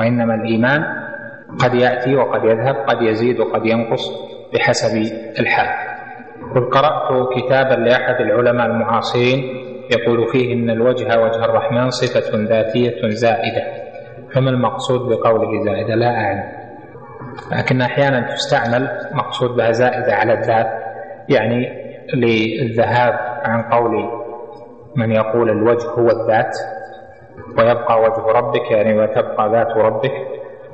وإنما الإيمان قد يأتي وقد يذهب قد يزيد وقد ينقص بحسب الحال. قل قرأت كتابا لأحد العلماء المعاصرين يقول فيه إن الوجه وجه الرحمن صفة ذاتية زائدة. فما المقصود بقوله زائدة؟ لا أعلم. لكن أحيانا تستعمل مقصود بها زائدة على الذات يعني للذهاب عن قول من يقول الوجه هو الذات. ويبقى وجه ربك يعني وتبقى ذات ربك.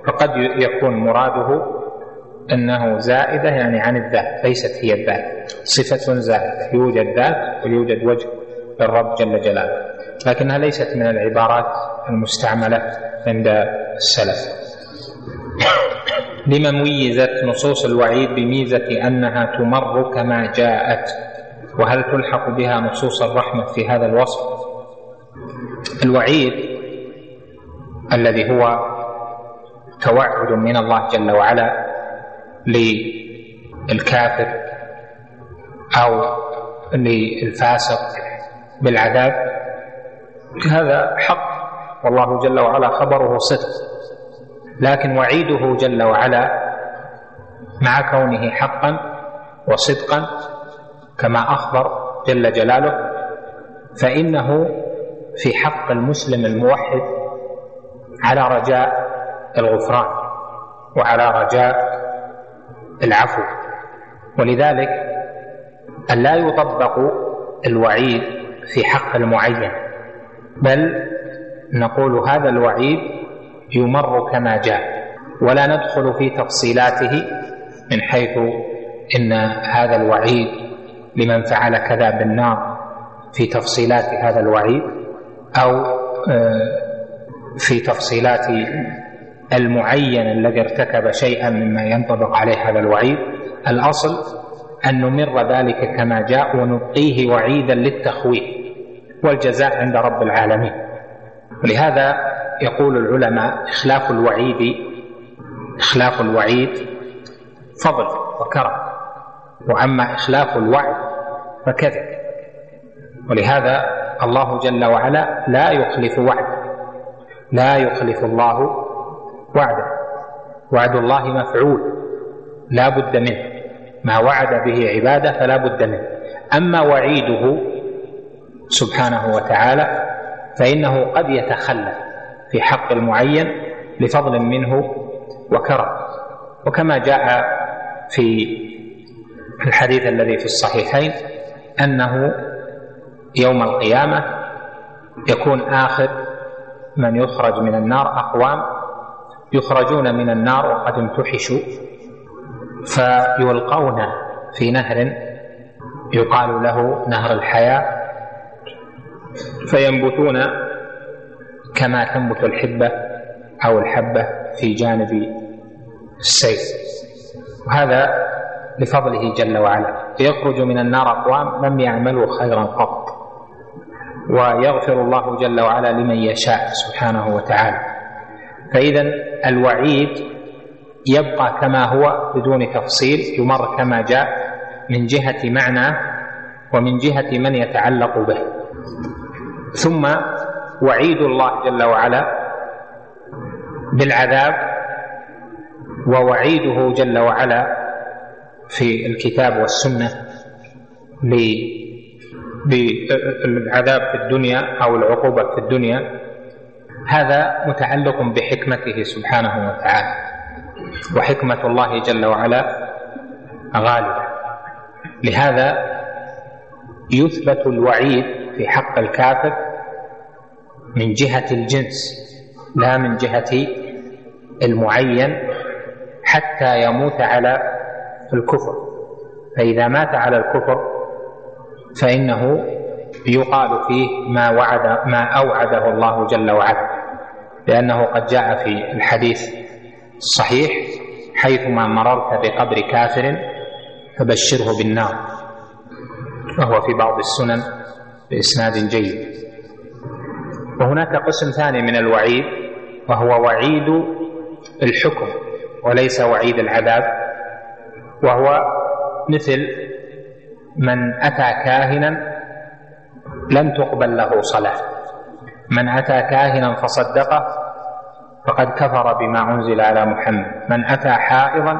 فقد يكون مراده إنه زائدة يعني عن الذات ليست هي الذات. صفة زائدة يوجد ذات ويوجد وجه للرب جل جلاله. لكنها ليست من العبارات المستعملة عند السلف. لما ميزت نصوص الوعيد بميزة أنها تمر كما جاءت؟ وهل تلحق بها نصوص الرحمة في هذا الوصف؟ الوعيد الذي هو توعد من الله جل وعلا للكافر أو للفاسق بالعذاب هذا حق والله جل وعلا خبره صدق. لكن وعيده جل وعلا مع كونه حقا وصدقا كما أخبر جل جلاله فإنه في حق المسلم الموحد على رجاء الغفران وعلى رجاء العفو. ولذلك أن لا يطبق الوعيد في حق المعين بل نقول هذا الوعيد يمر كما جاء ولا ندخل في تفصيلاته من حيث إن هذا الوعيد لمن فعل كذا بالنار في تفصيلات هذا الوعيد. أو آه، في تفصيلات المعين الذي ارتكب شيئا مما ينطبق عليه هذا الوعيد الأصل أن نمر ذلك كما جاء ونبقيه وعيدا للتخويف والجزاء عند رب العالمين. ولهذا يقول العلماء إخلاف الوعيد إخلاف الوعيد فضل وكرم وأما إخلاف الوعد فكذب. ولهذا الله جل وعلا لا يخلف وعده. لا يخلف الله وعده. وعد الله مفعول. لا بد منه. ما وعد به عباده فلا بد منه. أما وعيده سبحانه وتعالى فإنه قد يتخلى في حق المعين لفضل منه وكرم. وكما جاء في الحديث الذي في الصحيحين أنه يوم القيامة يكون آخر من يخرج من النار أقوام يخرجون من النار وقد امتحشوا فيلقون في نهر يقال له نهر الحياة فينبتون كما تنبت الحبة أو الحبة في جانب السيف وهذا لفضله جل وعلا. يخرج من النار أقوام لم يعملوا خيرا قط ويغفر الله جل وعلا لمن يشاء سبحانه وتعالى. فإذا الوعيد يبقى كما هو بدون تفصيل يمر كما جاء من جهة معنى ومن جهة من يتعلق به. ثم وعيد الله جل وعلا بالعذاب ووعيده جل وعلا في الكتاب والسنة بالعذاب في الدنيا أو العقوبة في الدنيا هذا متعلق بحكمته سبحانه وتعالى وحكمة الله جل وعلا غالبة. لهذا يثبت الوعيد في حق الكافر من جهة الجنس لا من جهة المعين حتى يموت على الكفر. فإذا مات على الكفر فإنه يقال فيه ما وعد ما أوعده الله جل وعلا لأنه قد جاء في الحديث الصحيح حيثما مررت بقبر كافر فبشره بالنار وهو في بعض السنن بإسناد جيد. وهناك قسم ثاني من الوعيد وهو وعيد الحكم وليس وعيد العذاب وهو مثل من أتى كاهنا لم تقبل له صلاة. من أتى كاهنا فصدقه فقد كفر بما أنزل على محمد. من أتى حائضا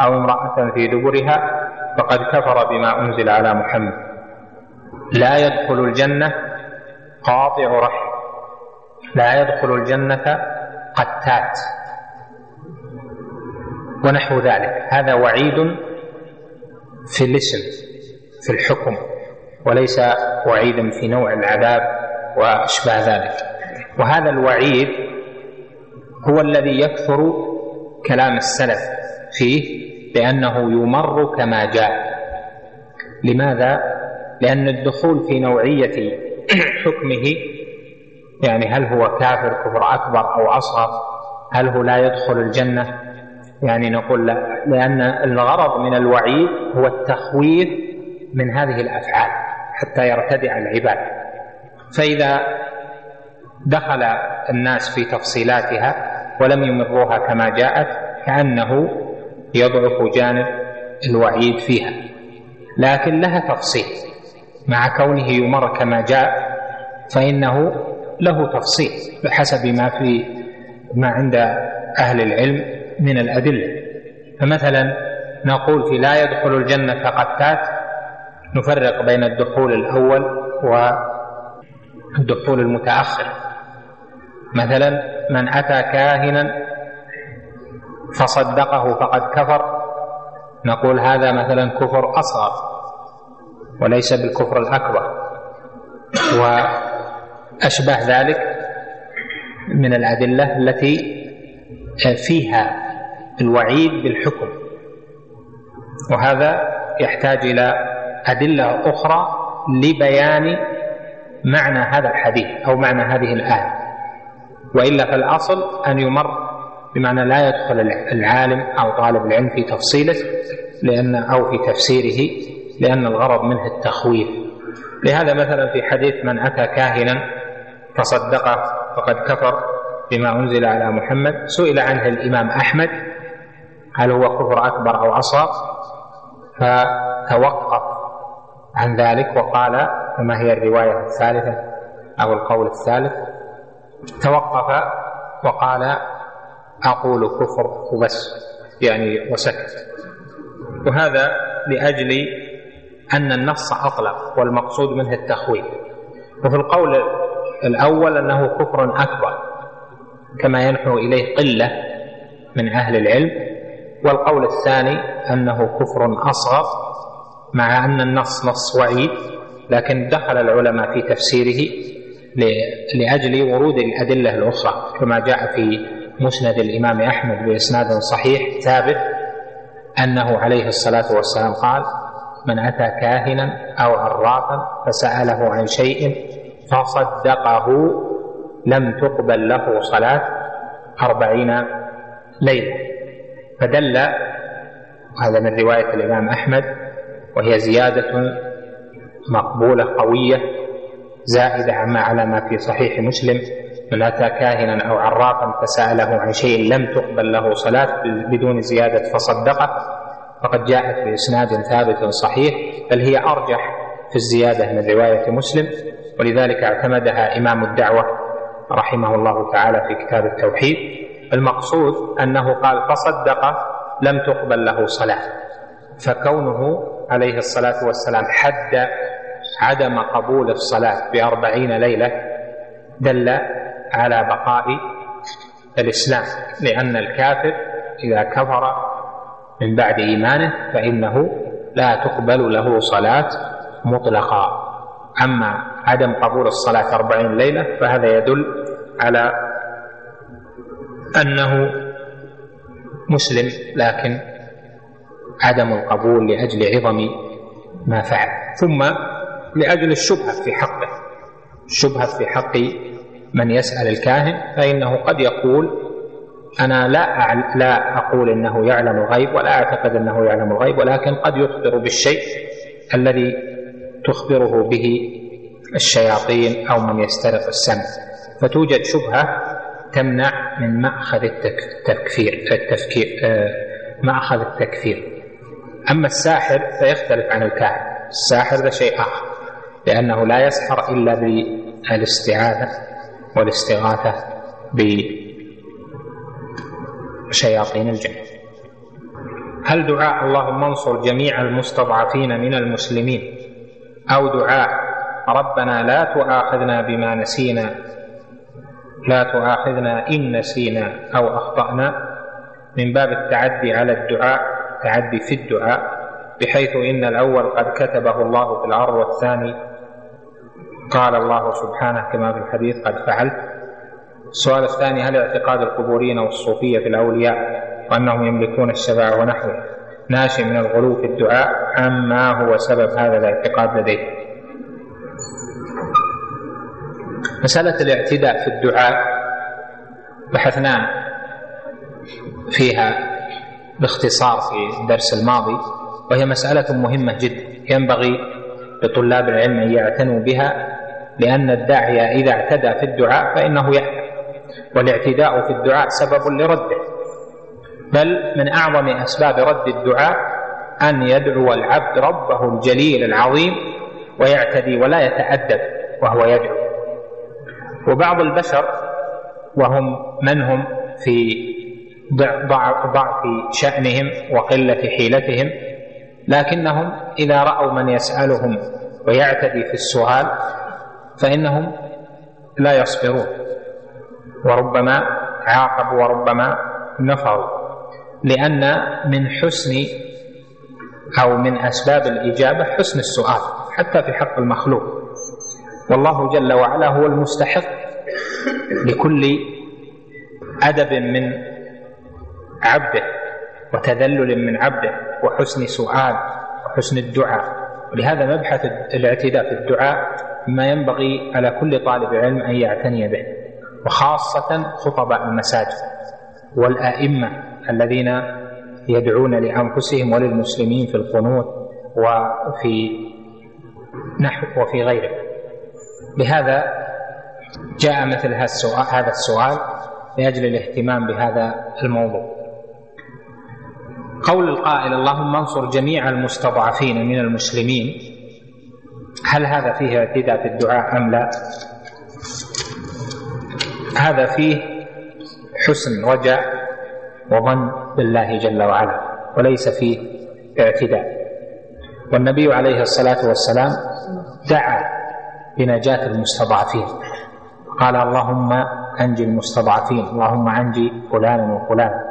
أو امرأة في دبرها فقد كفر بما أنزل على محمد. لا يدخل الجنة قاطع رحم. لا يدخل الجنة قتات. ونحو ذلك. هذا وعيد في الاسم. في الحكم وليس وعيدا في نوع العذاب واشباه ذلك. وهذا الوعيد هو الذي يكثر كلام السلف فيه لأنه يمر كما جاء. لماذا؟ لأن الدخول في نوعية حكمه يعني هل هو كافر كفر أكبر أو أصغر هل هو لا يدخل الجنة؟ يعني نقول لا لأن الغرض من الوعيد هو التخويف من هذه الأفعال حتى يرتدع العباد. فإذا دخل الناس في تفصيلاتها ولم يمروها كما جاءت كأنه يضعف جانب الوعيد فيها. لكن لها تفصيل. مع كونه يمر كما جاء فإنه له تفصيل بحسب ما في ما عند أهل العلم من الأدلة. فمثلا نقول في لا يدخل الجنة قتات نفرق بين الدخول الأول والدخول المتأخر. مثلا من أتى كاهنا فصدقه فقد كفر. نقول هذا مثلا كفر أصغر وليس بالكفر الأكبر. وأشبه ذلك من الأدلة التي فيها الوعيد بالحكم. وهذا يحتاج إلى أدلة أخرى لبيان معنى هذا الحديث أو معنى هذه الآية. وإلا فالأصل أن يمر بمعنى لا يدخل العالم أو طالب العلم في تفصيله لأن أو في تفسيره لأن الغرض منه التخويف. لهذا مثلا في حديث من أتى كاهنا فصدقه فقد كفر بما أنزل على محمد سئل عنه الإمام أحمد هل هو كفر أكبر أو أصغر؟ فتوقف. عن ذلك وقال فما هي الرواية الثالثة أو القول الثالث؟ توقف وقال أقول كفر وبس يعني وسكت. وهذا لأجل أن النص أطلق والمقصود منه التخويف. وفي القول الأول أنه كفر أكبر كما ينحو إليه قلة من أهل العلم. والقول الثاني أنه كفر أصغر مع أن النص نص وعيد لكن دخل العلماء في تفسيره لأجل ورود الأدلة الأخرى كما جاء في مسند الإمام أحمد بإسناد صحيح ثابت أنه عليه الصلاة والسلام قال من أتى كاهنا أو عرافا فسأله عن شيء فصدقه لم تقبل له صلاة أربعين ليلة. فدل هذا من رواية الإمام أحمد وهي زيادة مقبولة قوية زائدة عما على ما في صحيح مسلم من أتى كاهنا أو عرافا فسأله عن شيء لم تقبل له صلاة بدون زيادة فصدقه فقد جاءت بإسناد ثابت صحيح بل هي أرجح في الزيادة من رواية مسلم ولذلك اعتمدها إمام الدعوة رحمه الله تعالى في كتاب التوحيد. المقصود أنه قال فصدق لم تقبل له صلاة فكونه عليه الصلاة والسلام حد عدم قبول الصلاة بأربعين ليلة دل على بقاء الإسلام لأن الكافر إذا كفر من بعد إيمانه فإنه لا تقبل له صلاة مطلقا أما عدم قبول الصلاة أربعين ليلة فهذا يدل على أنه مسلم لكن عدم القبول لأجل عظم ما فعل. ثم لأجل الشبهة في حقه. الشبهة في حق من يسأل الكاهن فإنه قد يقول أنا لا لا أقول أنه يعلم الغيب ولا أعتقد أنه يعلم الغيب ولكن قد يخبر بالشيء الذي تخبره به الشياطين أو من يسترق السمع. فتوجد شبهة تمنع من مأخذ التكفير التفكير آه، مأخذ التكفير. أما الساحر فيختلف عن الكاهن. الساحر ذا شيء آخر لأنه لا يسحر إلا بالاستعاذة والاستغاثة وشياطين الجن. هل دعاء اللهم انصر جميع المستضعفين من المسلمين؟ أو دعاء ربنا لا تؤاخذنا بما نسينا لا تؤاخذنا إن نسينا أو أخطأنا؟ من باب التعدي على الدعاء تعدي في الدعاء بحيث إن الأول قد كتبه الله في الأرض والثاني قال الله سبحانه كما في الحديث قد فعلت. السؤال الثاني هل اعتقاد القبوريين والصوفية في الأولياء وأنهم يملكون الشفاعة ونحوه ناشئ من الغلو في الدعاء عما هو سبب هذا الاعتقاد لديه؟ مسألة الاعتداء في الدعاء بحثنا فيها باختصار في الدرس الماضي وهي مسألة مهمة جدا ينبغي لطلاب العلم أن يعتنوا بها لأن الداعية إذا اعتدى في الدعاء فإنه يحيى والاعتداء في الدعاء سبب لرده. بل من أعظم أسباب رد الدعاء أن يدعو العبد ربه الجليل العظيم ويعتدي ولا يتأدب وهو يدعو. وبعض البشر وهم من هم في ضعف شأنهم وقلة حيلتهم لكنهم إذا رأوا من يسألهم ويعتدي في السؤال فإنهم لا يصبرون وربما عاقبوا وربما نفروا لأن من حسن أو من أسباب الإجابة حسن السؤال حتى في حق المخلوق. والله جل وعلا هو المستحق لكل أدب من عبده وتذلل من عبده وحسن سؤال وحسن الدعاء. ولهذا مبحث الاعتداء في الدعاء ما ينبغي على كل طالب علم أن يعتني به وخاصة خطباء المساجد والآئمة الذين يدعون لأنفسهم وللمسلمين في القنوت وفي نحو وفي غيره. لهذا جاء مثل هذا السؤال, هذا السؤال لأجل الاهتمام بهذا الموضوع. قول القائل اللهم انصر جميع المستضعفين من المسلمين. هل هذا فيه اعتداء في الدعاء أم لا؟ هذا فيه حسن رجاء وظن بالله جل وعلا وليس فيه اعتداء. والنبي عليه الصلاة والسلام دعا بنجاة المستضعفين. قال اللهم أنجي المستضعفين اللهم أنجي فلانا وفلانا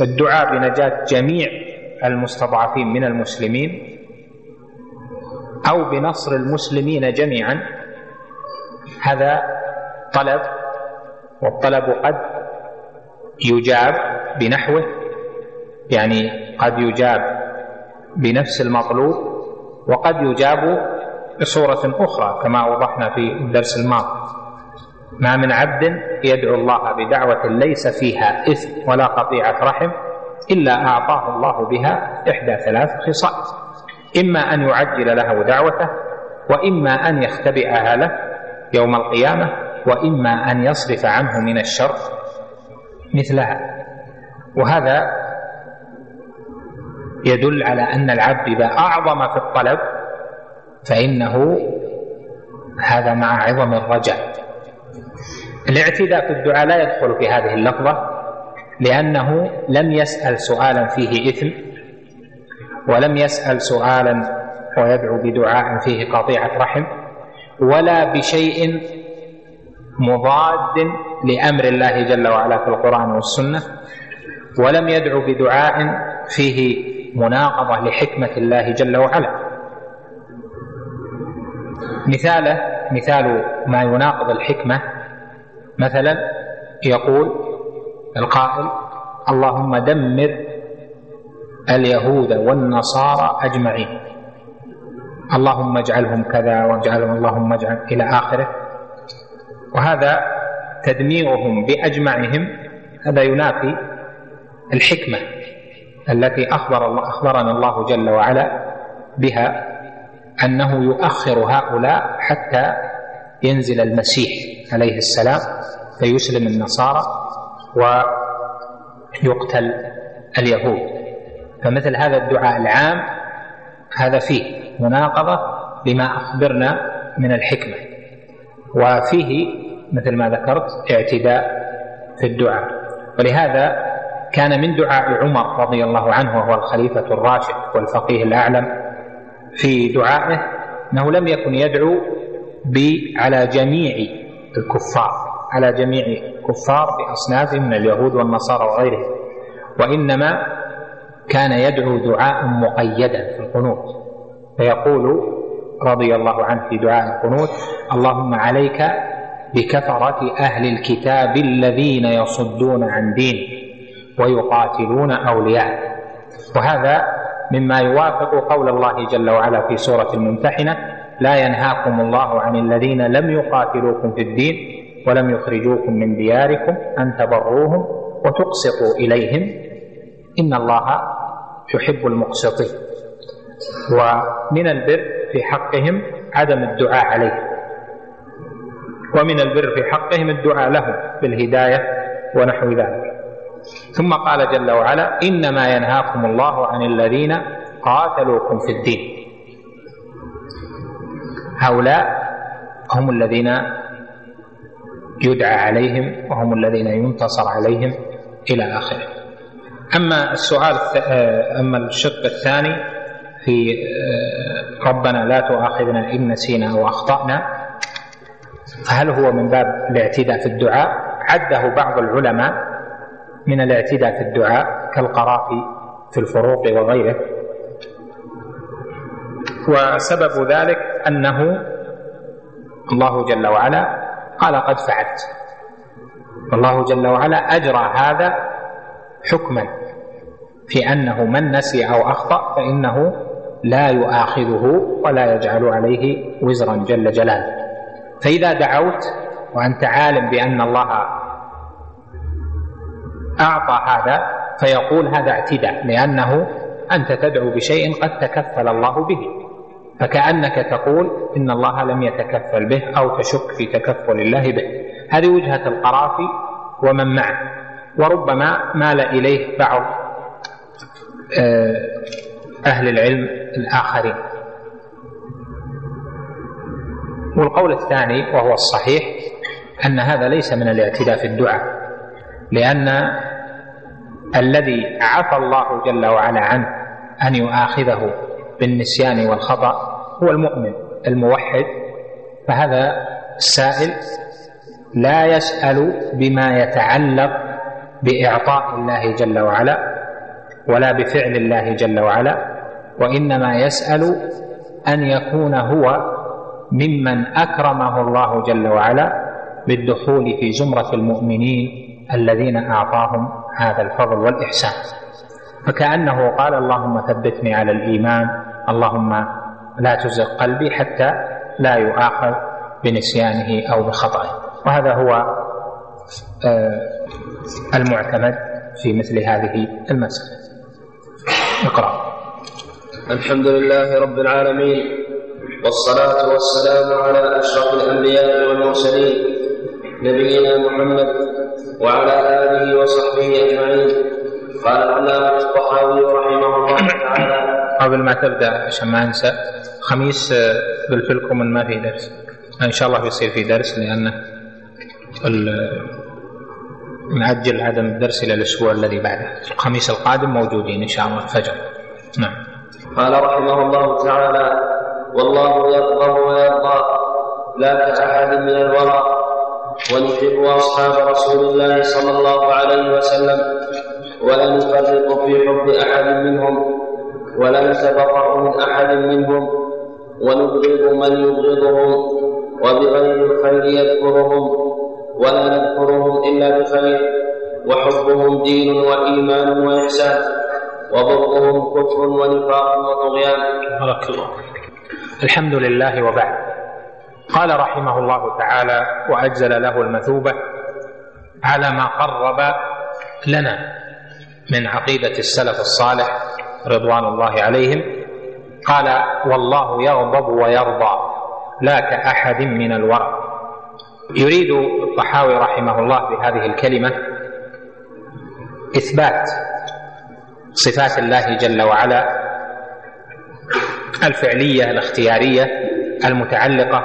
والدعاء بنجاة جميع المستضعفين من المسلمين أو بنصر المسلمين جميعا. هذا طلب والطلب قد يجاب بنحوه يعني قد يجاب بنفس المطلوب وقد يجاب بصورة أخرى كما أوضحنا في الدرس الماضي. ما من عبد يدعو الله بدعوة ليس فيها إثم ولا قطيعة رحم إلا أعطاه الله بها إحدى ثلاث خصال. إما أن يعجل له دعوته وإما أن يختبئها له يوم القيامة وإما أن يصرف عنه من الشر مثلها. وهذا يدل على أن العبد إذا أعظم في الطلب فإنه هذا مع عظم الرجاء. الاعتداء في الدعاء لا يدخل في هذه اللفظة لأنه لم يسأل سؤالا فيه إثم ولم يسأل سؤالا ويدعو بدعاء فيه قطيعة رحم ولا بشيء مضاد لأمر الله جل وعلا في القرآن والسنة ولم يدعو بدعاء فيه مناقضة لحكمة الله جل وعلا. مثاله مثال ما يناقض الحكمة مثلا يقول القائل اللهم دمر اليهود والنصارى أجمعين اللهم اجعلهم كذا واجعلهم اللهم اجعل إلى آخره. وهذا تدميرهم بأجمعهم هذا ينافي الحكمة التي أخبر الله أخبرنا الله جل وعلا بها أنه يؤخر هؤلاء حتى ينزل المسيح عليه السلام فيسلم النصارى ويقتل اليهود. فمثل هذا الدعاء العام هذا فيه مناقضة لما أخبرنا من الحكمة. وفيه مثل ما ذكرت اعتداء في الدعاء. ولهذا كان من دعاء عمر رضي الله عنه وهو الخليفة الراشد والفقيه الأعلم في دعائه أنه لم يكن يدعو على جميع الكفار على جميع الكفار بأصنافهم من اليهود والنصارى وغيرهم. وإنما كان يدعو دعاء مقيدا في القنوت. فيقول رضي الله عنه في دعاء القنوت اللهم عليك بكفرة أهل الكتاب الذين يصدون عن دين ويقاتلون أولياء وهذا مما يوافق قول الله جل وعلا في سورة الممتحنة لا ينهاكم الله عن الذين لم يقاتلوكم في الدين ولم يخرجوكم من دياركم أن تبروهم وتقسطوا إليهم. إن الله يحب المقسطين. ومن البر في حقهم عدم الدعاء عليهم ومن البر في حقهم الدعاء لهم بالهداية ونحو ذلك. ثم قال جل وعلا إنما ينهاكم الله عن الذين قاتلوكم في الدين. هؤلاء هم الذين يدعى عليهم وهم الذين ينتصر عليهم إلى آخره. أما السؤال أما الشق الثاني في آه، ربنا لا تؤاخذنا إن نسينا أو أخطأنا فهل هو من باب الاعتداء في الدعاء؟ عده بعض العلماء من الاعتداء في الدعاء كالقرافي في الفروق وغيره وسبب ذلك أنه الله جل وعلا قال قد فعلت. الله جل وعلا أجرى هذا حكما في أنه من نسي أو أخطأ فإنه لا يؤاخذه ولا يجعل عليه وزرا جل جلاله. فإذا دعوت وأنت عالم بأن الله أعطى هذا فيقول هذا اعتداء لأنه أنت تدعو بشيء قد تكفل الله به. فكأنك تقول إن الله لم يتكفل به أو تشك في تكفل الله به. هذه وجهة القرافي ومن معه. وربما مال إليه بعض آه، أهل العلم الآخرين. والقول الثاني وهو الصحيح أن هذا ليس من الاعتداء في الدعاء لأن الذي عفى الله جل وعلا عنه أن يؤاخذه بالنسيان والخطأ هو المؤمن الموحد فهذا السائل لا يسأل بما يتعلق بإعطاء الله جل وعلا ولا بفعل الله جل وعلا وإنما يسأل أن يكون هو ممن أكرمه الله جل وعلا بالدخول في زمرة المؤمنين الذين أعطاهم هذا الفضل والإحسان. فكأنه قال اللهم ثبتني على الإيمان اللهم لا تزغ قلبي حتى لا يؤاخذ بنسيانه أو بخطئه وهذا هو آه، المعتمد في مثل هذه المسألة. اقرأ. الحمد لله رب العالمين والصلاة والسلام على أشرف الأنبياء والمرسلين نبينا محمد وعلى آله وصحبه أجمعين. قال العلامة الطحاوي رحمه الله تعالى قبل ما تبدأ عشان ما أنسى. خميس بالفلكم ما في درس. إن شاء الله بيصير في درس لأنه نأجل عدم الدرس إلى الأسبوع الذي بعده. الخميس القادم موجودين إن شاء الله. الفجر نعم. قال رحمه الله تعالى والله يغضب ويرضى لا كأحد من الورى ونحب أصحاب رسول الله صلى الله عليه وسلم ولا نفرق في حب أحد منهم. ولا نتبرأ من أحد منهم ونبغض من يبغضهم وبغير الخير يذكرهم ولا نذكرهم إلا بخير وحبهم دين وإيمان وإحسان وبغضهم كفر ونفاق وطغيان. بارك الله الحمد لله وبعد. قال رحمه الله تعالى وأجزل له المثوبة على ما قرب لنا من عقيدة السلف الصالح رضوان الله عليهم قال والله يغضب ويرضى لا كاحد من الورى. يريد الطحاوي رحمه الله بهذه الكلمة إثبات صفات الله جل وعلا الفعلية الاختيارية المتعلقة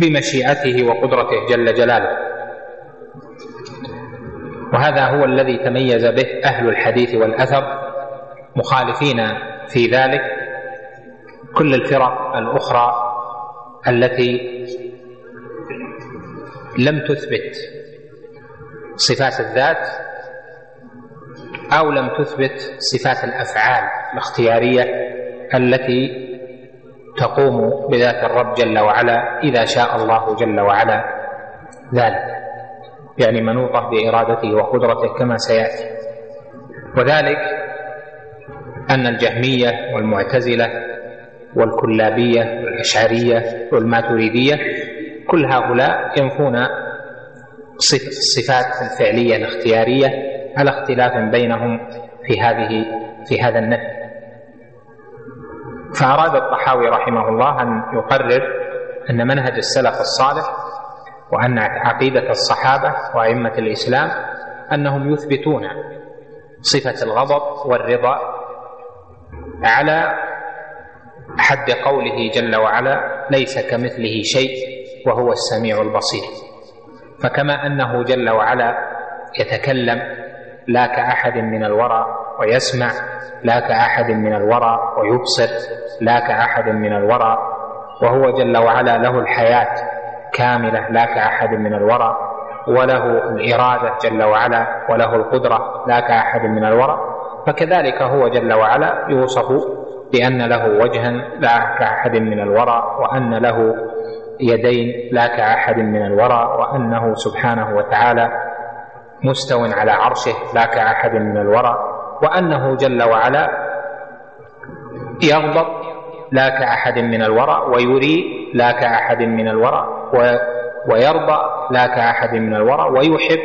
بمشيئته وقدرته جل جلاله. وهذا هو الذي تميز به أهل الحديث والأثر مخالفين في ذلك. كل الفرق الأخرى التي لم تثبت صفات الذات أو لم تثبت صفات الأفعال الاختيارية التي تقوم بذات الرب جل وعلا إذا شاء الله جل وعلا ذلك. يعني منوطة بإرادته وقدرته كما سيأتي. وذلك أن الجهمية والمعتزلة والكلابية والإشعرية والماتريدية كل هؤلاء ينفون الصفات الفعليه الاختياريه على اختلاف بينهم في هذه في هذا النفي. فأراد الطحاوي رحمه الله أن يقرر أن منهج السلف الصالح وأن عقيدة الصحابة وأئمة الإسلام أنهم يثبتون صفة الغضب والرضا على حد قوله جل وعلا ليس كمثله شيء وهو السميع البصير. فكما أنه جل وعلا يتكلم لا كأحد من الورى ويسمع لا كأحد من الورى ويبصر لا كأحد من الورى وهو جل وعلا له الحياة كاملة لا كأحد من الورى وله الإرادة جل وعلا وله القدرة لا كأحد من الورى فكذلك هو جل وعلا يوصف بأن له وجها لا كأحد من الورى وأن له يدين لا كأحد من الورى وأنه سبحانه وتعالى مستو على عرشه لا كأحد من الورى وأنه جل وعلا يغضب لا كأحد من الورى ويري لا كأحد من الورى ويرضى لا كأحد من الورى ويحب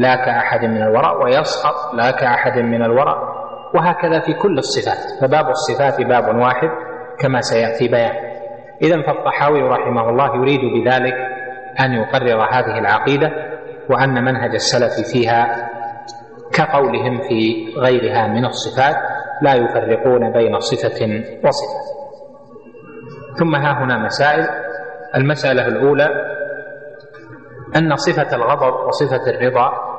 لا كأحد من الورى ويسخط لا كأحد من الورى وهكذا في كل الصفات فباب الصفات باب واحد كما سيأتي بيان. إذا فالطحاوي رحمه الله يريد بذلك أن يقرر هذه العقيدة وأن منهج السلف فيها كقولهم في غيرها من الصفات لا يفرقون بين صفة وصفة. ثم ها هنا مسائل. المسألة الأولى أن صفة الغضب وصفة الرضا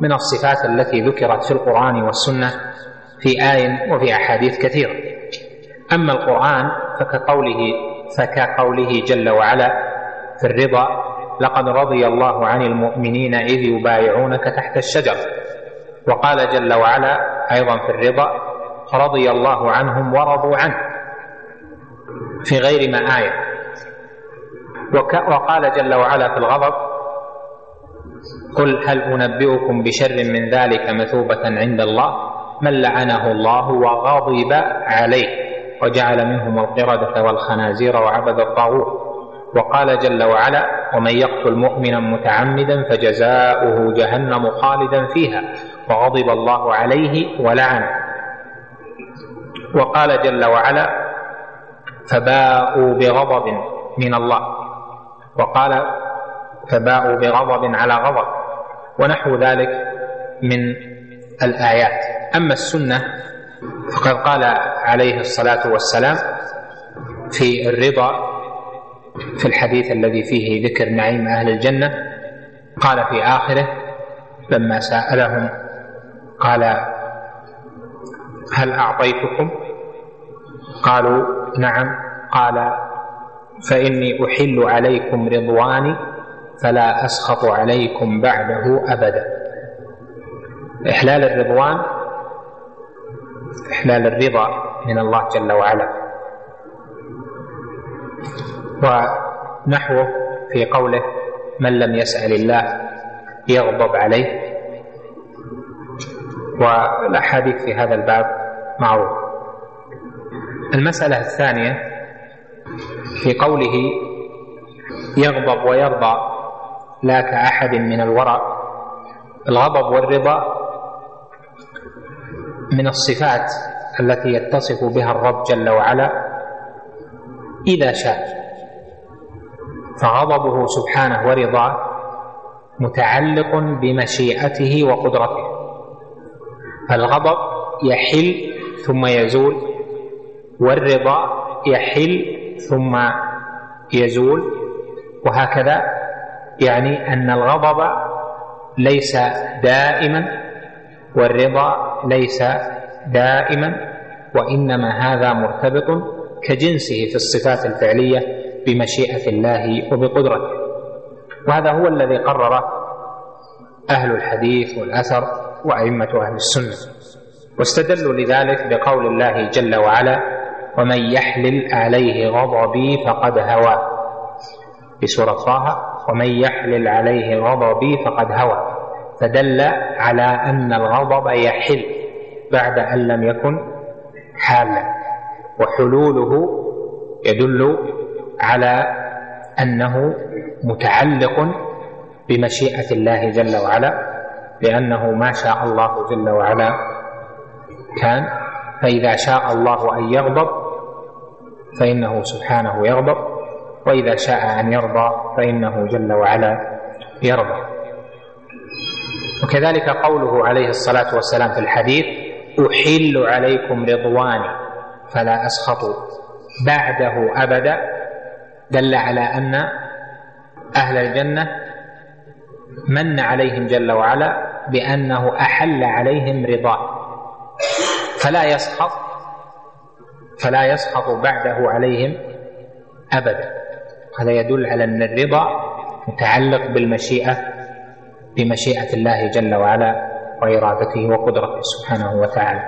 من الصفات التي ذكرت في القرآن والسنة في آي وفي أحاديث كثيرة. أما القرآن فكقوله فكقوله جل وعلا في الرضا لقد رضي الله عن المؤمنين إذ يبايعونك تحت الشجر. وقال جل وعلا أيضا في الرضا رضي الله عنهم ورضوا عنه. في غير ما آية. وقال جل وعلا في الغضب قل هل أنبئكم بشر من ذلك مثوبة عند الله؟ من لعنه الله وغضب عليه وجعل منهم القردة والخنازير وعبد الطاغوت. وقال جل وعلا ومن يقتل مؤمنا متعمدا فجزاؤه جهنم خالدا فيها وغضب الله عليه ولعنه. وقال جل وعلا فباءوا بغضب من الله. وقال فباءوا بغضب على غضب. ونحو ذلك من الآيات. أما السنة فقد قال عليه الصلاة والسلام في الرضا في الحديث الذي فيه ذكر نعيم أهل الجنة قال في آخره لما سألهم قال هل أعطيتكم؟ قالوا نعم. قال فإني أحل عليكم رضواني فلا أسخط عليكم بعده أبدا. إحلال الرضوان إحلال الرضا من الله جل وعلا. ونحوه في قوله من لم يسأل الله يغضب عليه. والأحاديث في هذا الباب معروف المسألة الثانية في قوله يغضب ويرضى لا كأحد من الورى. الغضب والرضا من الصفات التي يتصف بها الرب جل وعلا إذا شاء. فغضبه سبحانه ورضاه متعلق بمشيئته وقدرته. فالغضب يحل ثم يزول والرضا يحل ثم يزول وهكذا يعني أن الغضب ليس دائما والرضا ليس دائما وإنما هذا مرتبط كجنسه في الصفات الفعلية بمشيئة الله وبقدرته. وهذا هو الذي قرر أهل الحديث والأثر وأئمة أهل السنة. واستدلوا لذلك بقول الله جل وعلا ومن يحلل عليه غضبي فقد هوى. في سورة طه ومن يحلل عليه غضبي فقد هوى فدل على أن الغضب يحل بعد أن لم يكن حالا وحلوله يدل على أنه متعلق بمشيئة الله جل وعلا لأنه ما شاء الله جل وعلا كان فإذا شاء الله أن يغضب فإنه سبحانه يغضب. وإذا شاء أن يرضى فإنه جل وعلا يرضى. وكذلك قوله عليه الصلاة والسلام في الحديث أحل عليكم رضواني فلا اسخط بعده أبدا دل على أن أهل الجنة من عليهم جل وعلا بأنه أحل عليهم رضاه فلا يسخط فلا يسخط بعده عليهم أبدا. هذا يدل على أن الرضا متعلق بالمشيئة بمشيئة الله جل وعلا وإرادته وقدرته سبحانه وتعالى.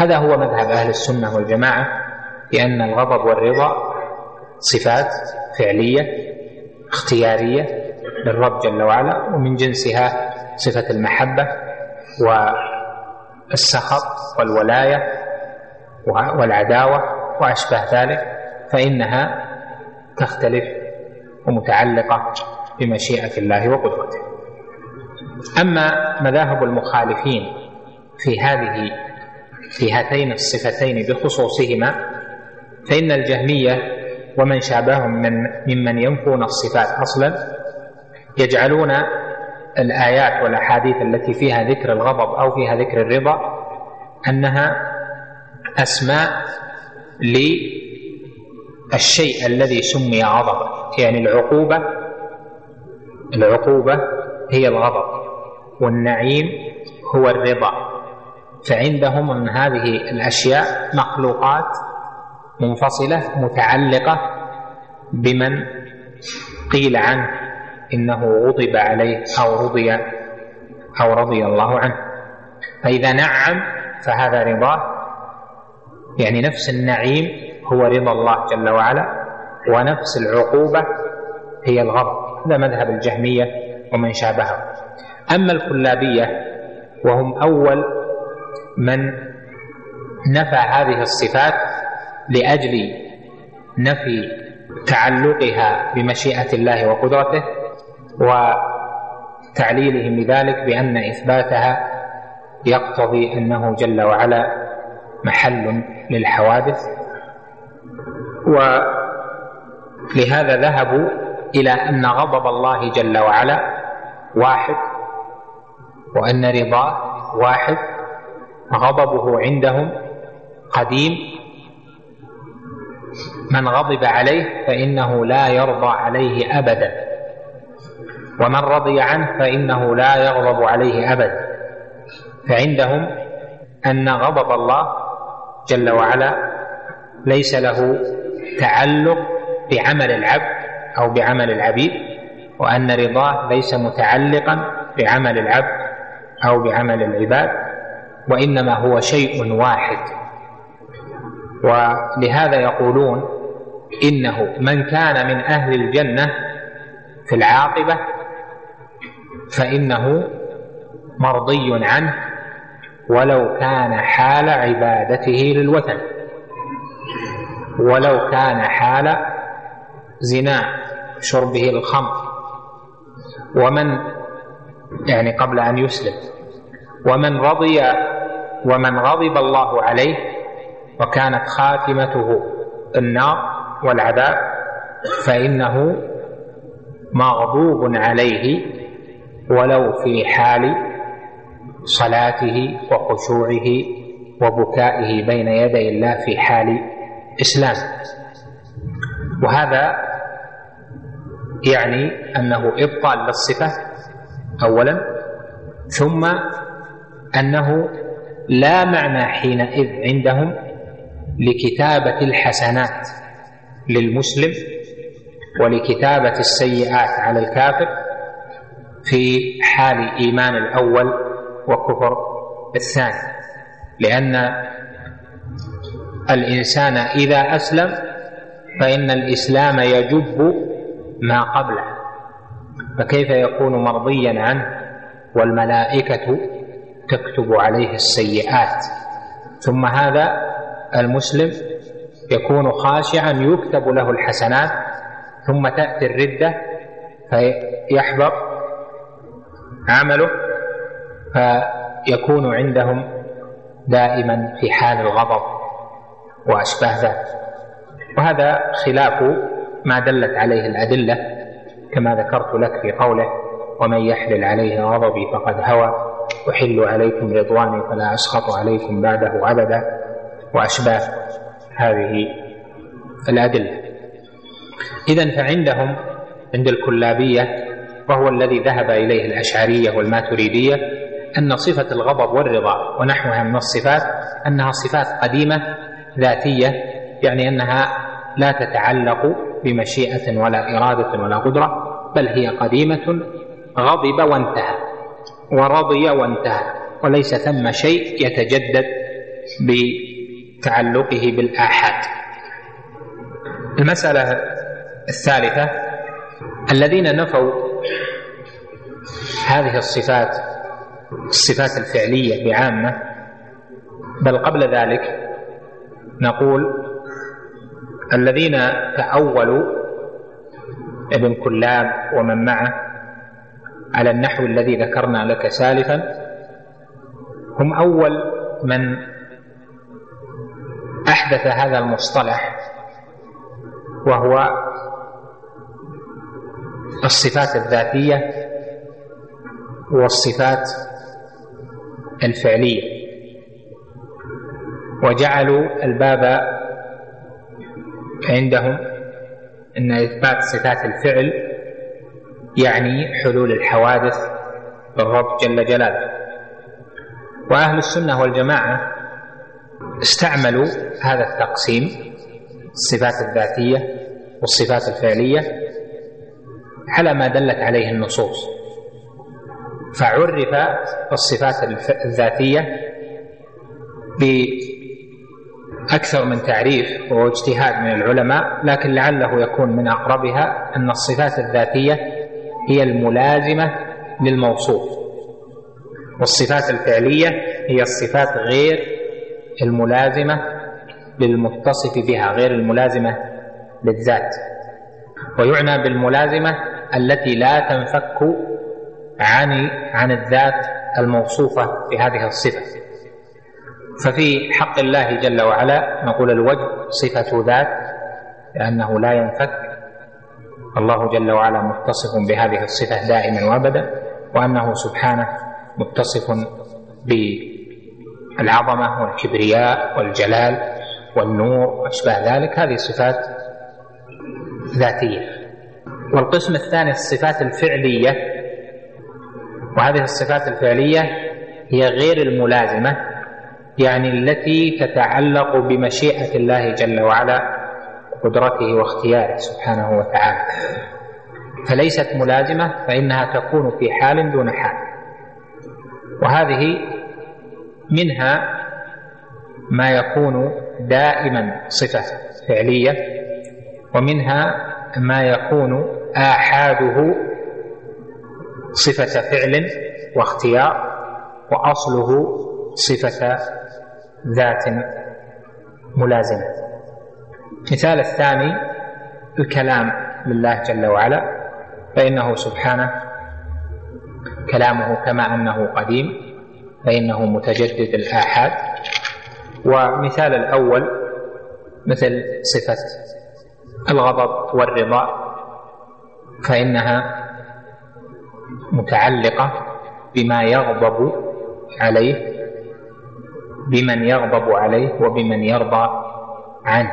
هذا هو مذهب أهل السنة والجماعة بأن الغضب والرضا صفات فعلية اختيارية للرب جل وعلا ومن جنسها صفة المحبة والسخط والولاية والعداوة وأشبه ذلك فإنها تختلف ومتعلقة بمشيئة الله وقدرته. أما مذاهب المخالفين في هذه في هاتين الصفتين بخصوصهما فإن الجهمية ومن شابههم من ممن ينفون الصفات أصلا يجعلون الآيات والأحاديث التي فيها ذكر الغضب أو فيها ذكر الرضا أنها أسماء للشيء الذي سمي غضبا يعني العقوبة العقوبة هي الغضب والنعيم هو الرضا. فعندهم أن هذه الأشياء مخلوقات منفصلة متعلقة بمن قيل عنه إنه غضب عليه أو رضي أو رضي الله عنه. فإذا نعم فهذا رضاه. يعني نفس النعيم هو رضا الله جل وعلا ونفس العقوبة هي الغضب هذا مذهب الجهمية ومن شابههم أما الكلابية وهم أول من نفى هذه الصفات لأجل نفي تعلقها بمشيئة الله وقدرته وتعليلهم لذلك بأن إثباتها يقتضي أنه جل وعلا محل للحوادث. ولهذا ذهبوا إلى أن غضب الله جل وعلا واحد وأن رضاه واحد غضبه عندهم قديم. من غضب عليه فإنه لا يرضى عليه أبدا ومن رضي عنه فإنه لا يغضب عليه أبدا. فعندهم أن غضب الله جل وعلا ليس له تعلق بعمل العبد أو بعمل العبيد وأن رضاه ليس متعلقا بعمل العبد أو بعمل العباد وإنما هو شيء واحد. ولهذا يقولون إنه من كان من أهل الجنة في العاقبة فإنه مرضي عنه ولو كان حال عبادته للوثن. ولو كان حال زنا شربه الخمر. ومن يعني قبل أن يسلم ومن رضي ومن غضب الله عليه وكانت خاتمته النار والعذاب فإنه مغضوب عليه ولو في حال صلاته وخشوعه وبكائه بين يدي الله في حال إسلام. وهذا يعني أنه إبطال للصفة أولا. ثم أنه لا معنى حينئذ عندهم لكتابة الحسنات للمسلم ولكتابة السيئات على الكافر في حال إيمان الأول وكفر الثاني. لأن الإنسان إذا أسلم فإن الإسلام يجب ما قبله. فكيف يكون مرضيا عنه والملائكة تكتب عليه السيئات؟ ثم هذا المسلم يكون خاشعا يكتب له الحسنات ثم تأتي الردة فيحبط عمله فيكون عندهم دائما في حال الغضب. وأشباه ذلك وهذا خلاف ما دلت عليه الأدلة كما ذكرت لك في قوله ومن يحلل عليه غضبي فقد هوى أحل عليكم رضواني فلا أسخط عليكم بعده أبدا. وأشباه هذه الأدلة. إذا فعندهم عند الكلابية وهو الذي ذهب إليه الأشعرية والماتريدية أن صفة الغضب والرضا ونحوها من الصفات أنها صفات قديمة ذاتية يعني أنها لا تتعلق بمشيئة ولا إرادة ولا قدرة بل هي قديمة غضب وانتهى ورضي وانتهى وليس ثم شيء يتجدد بتعلقه بالآحاد. المسألة الثالثة الذين نفوا هذه الصفات الصفات الفعلية بعامة بل قبل ذلك نقول الذين تأولوا ابن كلاب ومن معه على النحو الذي ذكرنا لك سالفا هم أول من أحدث هذا المصطلح وهو الصفات الذاتية والصفات الفعلية. وجعلوا الباب عندهم أن إثبات صفات الفعل يعني حلول الحوادث للرب جل جلاله. وأهل السنة والجماعة استعملوا هذا التقسيم الصفات الذاتية والصفات الفعلية على ما دلت عليه النصوص. فعرف الصفات الذاتية بأكثر من تعريف واجتهاد من العلماء لكن لعله يكون من أقربها أن الصفات الذاتية هي الملازمة للموصوف. والصفات الفعلية هي الصفات غير الملازمة للمتصف بها غير الملازمة للذات. ويعنى بالملازمة التي لا تنفك عن عن الذات الموصوفة بهذه الصفة. ففي حق الله جل وعلا نقول الوجه صفة ذات لأنه لا ينفك. الله جل وعلا متصف بهذه الصفة دائما وأبدا وأنه سبحانه متصف بالعظمة والكبرياء والجلال والنور وأشباه ذلك. هذه صفات ذاتية. والقسم الثاني الصفات الفعلية وهذه الصفات الفعلية هي غير الملازمة. يعني التي تتعلق بمشيئة الله جل وعلا قدرته واختياره سبحانه وتعالى. فليست ملازمة فإنها تكون في حال دون حال. وهذه منها ما يكون دائما صفة فعلية ومنها ما يكون آحاده صفة فعل واختيار وأصله صفة ذات ملازمة. مثال الثاني الكلام لله جل وعلا فإنه سبحانه كلامه كما أنه قديم فإنه متجدد الآحاد. ومثال الأول مثل صفة الغضب والرضا فإنها متعلقة بما يغضب عليه بمن يغضب عليه وبمن يرضى عنه.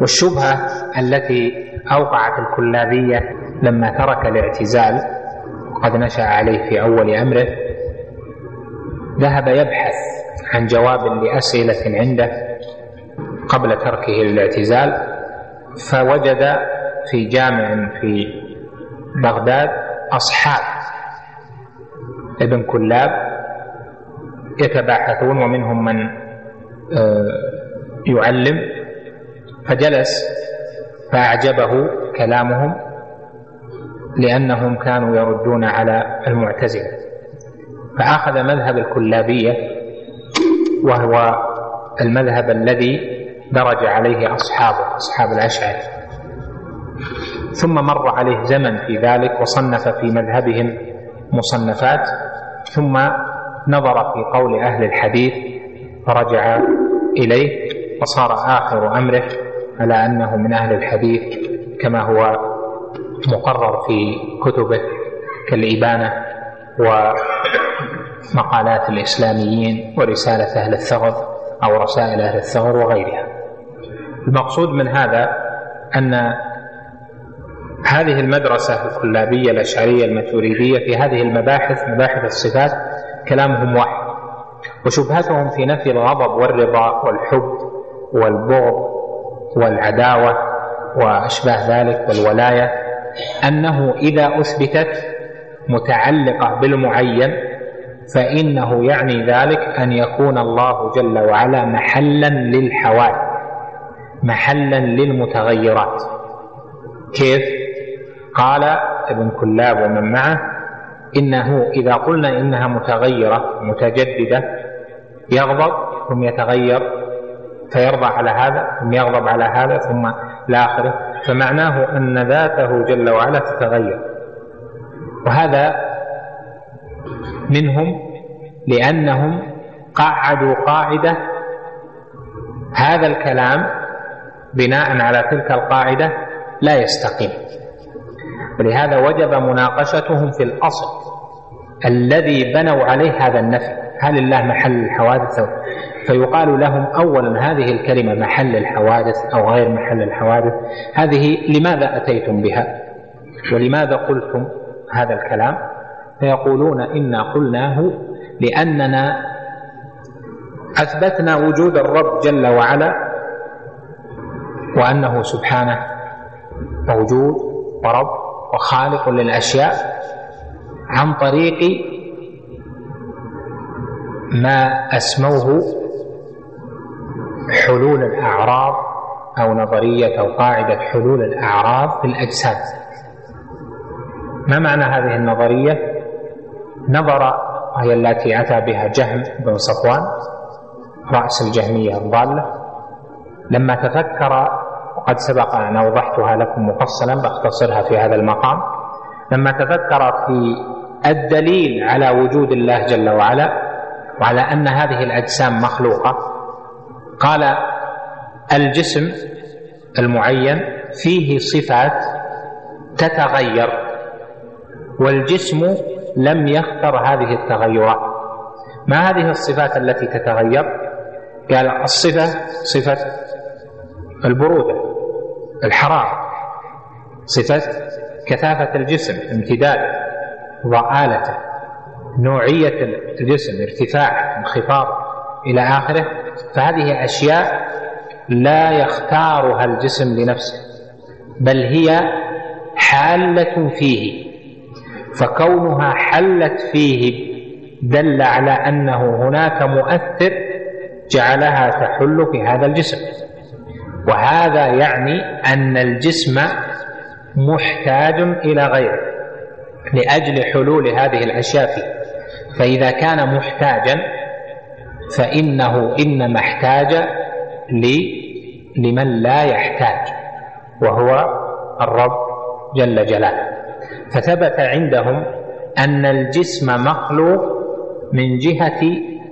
والشبهة التي أوقعت الكلابية لما ترك الاعتزال وقد نشأ عليه في أول أمره ذهب يبحث عن جواب لأسئلة عنده قبل تركه للاعتزال فوجد في جامع في بغداد أصحاب ابن كلاب يتباحثون ومنهم من آه، يعلم فجلس فأعجبه كلامهم لأنهم كانوا يردون على المعتزلة. فأخذ مذهب الكلابية وهو المذهب الذي درج عليه أصحابه أصحاب الأشعري. ثم مر عليه زمن في ذلك وصنف في مذهبهم مصنفات ثم نظر في قول أهل الحديث فرجع إليه وصار آخر أمره على أنه من أهل الحديث كما هو مقرر في كتبه كالإبانة ومقالات الإسلاميين ورسالة أهل الثغر أو رسائل أهل الثغر وغيرها. المقصود من هذا أن هذه المدرسة الكلابية الأشعرية الماتوريدية في هذه المباحث مباحث الصفات كلامهم واحد وشبهتهم في نفي الغضب والرضا والحب والبغض والعداوة وأشباه ذلك والولاية أنه إذا أثبتت متعلقة بالمعين فإنه يعني ذلك أن يكون الله جل وعلا محلا للحوادث محلا للمتغيرات كيف؟ قال ابن كلاب ومن معه إنه إذا قلنا إنها متغيرة متجددة يغضب ثم يتغير فيرضى على هذا ثم يغضب على هذا ثم الآخرة فمعناه أن ذاته جل وعلا تتغير. وهذا منهم لأنهم قعدوا قاعدة هذا الكلام بناء على تلك القاعدة لا يستقيم. ولهذا وجب مناقشتهم في الأصل الذي بنوا عليه هذا النفي. هل الله محل الحوادث؟ أو فيقال لهم أولا هذه الكلمة محل الحوادث أو غير محل الحوادث. هذه لماذا أتيتم بها؟ ولماذا قلتم هذا الكلام؟ فيقولون إنا قلناه لأننا أثبتنا وجود الرب جل وعلا وأنه سبحانه موجود ورب وخالق للأشياء عن طريق ما أسموه حلول الأعراض أو نظرية أو قاعدة حلول الأعراض في الأجساد. ما معنى هذه النظرية؟ نظر وهي التي أتى بها جهم بن صفوان رأس الجهمية الضالة لما تفكر وقد سبق أن أوضحتها لكم مفصلا بختصرها في هذا المقام. لما تفكر في الدليل على وجود الله جل وعلا وعلى أن هذه الأجسام مخلوقة قال الجسم المعين فيه صفات تتغير والجسم لم يختر هذه التغيرات. ما هذه الصفات التي تتغير؟ قال الصفة صفة البرودة. الحرارة صفة كثافة الجسم امتداده ضآلته نوعية الجسم ارتفاع انخفاض إلى آخره فهذه أشياء لا يختارها الجسم لنفسه بل هي حالة فيه فكونها حلت فيه دل على أنه هناك مؤثر جعلها تحل في هذا الجسم. وهذا يعني أن الجسم محتاج إلى غيره لأجل حلول هذه الأشياء فيه. فإذا كان محتاجا فإنه إنما احتاج لمن لا يحتاج وهو الرب جل جلاله. فثبت عندهم أن الجسم مخلوق من جهة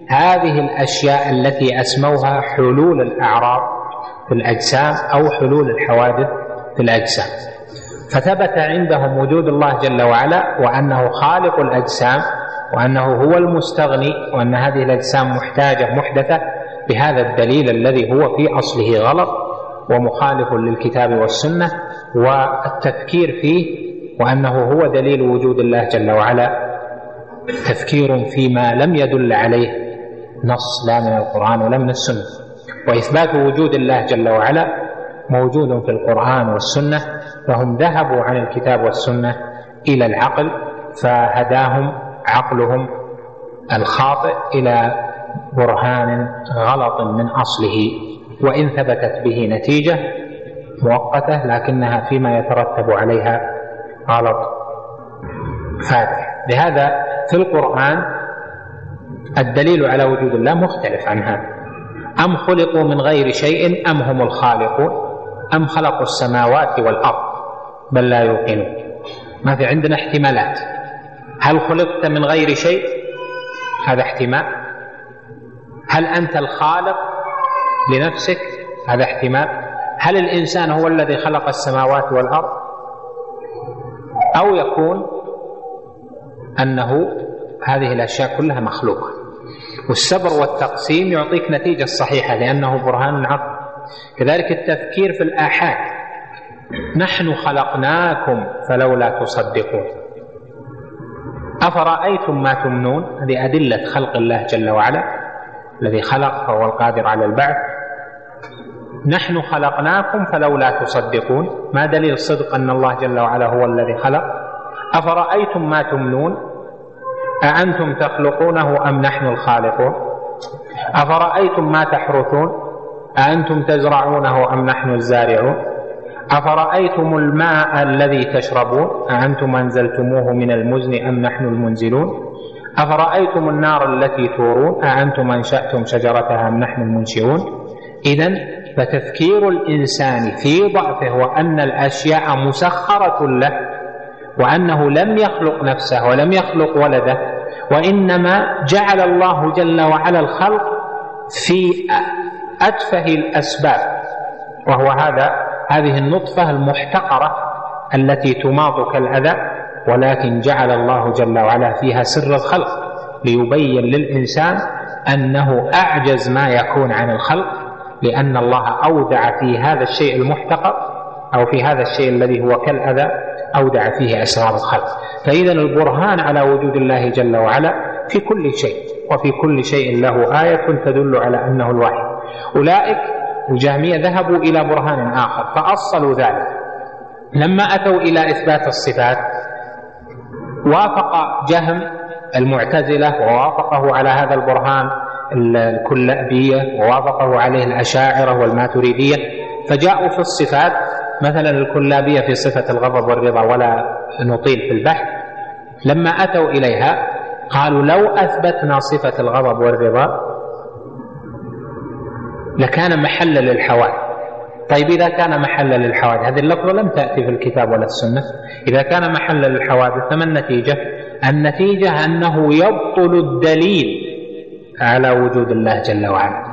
هذه الأشياء التي أسموها حلول الأعراض. في الأجسام أو حلول الحوادث في الأجسام. فثبت عندهم وجود الله جل وعلا وأنه خالق الأجسام وأنه هو المستغني وأن هذه الأجسام محتاجة محدثة بهذا الدليل الذي هو في أصله غلط ومخالف للكتاب والسنة والتفكير فيه وأنه هو دليل وجود الله جل وعلا. تفكير فيما لم يدل عليه نص لا من القرآن ولا من السنة. وإثبات وجود الله جل وعلا موجود في القرآن والسنة فهم ذهبوا عن الكتاب والسنة إلى العقل فهداهم عقلهم الخاطئ إلى برهان غلط من أصله وإن ثبتت به نتيجة مؤقتة لكنها فيما يترتب عليها غلط. فاتح. لهذا في القرآن الدليل على وجود الله مختلف عن هذا أم خلقوا من غير شيء أم هم الخالقون؟ أم خلقوا السماوات والأرض؟ بل لا يوقنون. ما في عندنا احتمالات. هل خلقت من غير شيء؟ هذا احتمال. هل أنت الخالق لنفسك؟ هذا احتمال. هل الإنسان هو الذي خلق السماوات والأرض؟ أو يكون أنه هذه الأشياء كلها مخلوقة. والسبر والتقسيم يعطيك نتيجة صحيحة لأنه برهان عقل كذلك التفكير في الآحاد. نحن خلقناكم فلولا تصدقون. أفرأيتم ما تمنون؟ هذه أدلة خلق الله جل وعلا الذي خلق فهو القادر على البعث. نحن خلقناكم فلولا تصدقون. ما دليل صدق أن الله جل وعلا هو الذي خلق؟ أفرأيتم ما تمنون؟ أأنتم تخلقونه أم نحن الخالقون؟ أفرأيتم ما تحرثون؟ أأنتم تزرعونه أم نحن الزارعون؟ أفرأيتم الماء الذي تشربون؟ أأنتم أنزلتموه من المزن أم نحن المنزلون؟ أفرأيتم النار التي تورون؟ أأنتم أنشأتم شجرتها أم نحن المنشئون؟ إذا فتفكير الإنسان في ضعفه وأن الأشياء مسخرة له وأنه لم يخلق نفسه ولم يخلق ولده وإنما جعل الله جل وعلا الخلق في أتفه الأسباب وهو هذا هذه النطفة المحتقرة التي تماط كالأذى ولكن جعل الله جل وعلا فيها سر الخلق ليبين للإنسان أنه أعجز ما يكون عن الخلق لأن الله أودع في هذا الشيء المحتقر أو في هذا الشيء الذي هو كالأذى أودع فيه أسرار الخلق. فإذا البرهان على وجود الله جل وعلا في كل شيء وفي كل شيء له آية تدل على أنه الواحد أولئك الجهمية ذهبوا إلى برهان آخر فأصلوا ذلك. لما أتوا إلى إثبات الصفات وافق جهم المعتزلة ووافقه على هذا البرهان الكلابية ووافقه عليه الأشاعرة والماتريدية فجاءوا في الصفات مثلا الكلابية في صفة الغضب والرضا ولا نطيل في البحث لما أتوا إليها قالوا لو أثبتنا صفة الغضب والرضا لكان محلا للحوادث. طيب إذا كان محلا للحوادث هذه اللفظة لم تأتي في الكتاب ولا السنة. إذا كان محلا للحوادث فما النتيجة؟ النتيجة أنه يبطل الدليل على وجود الله جل وعلا.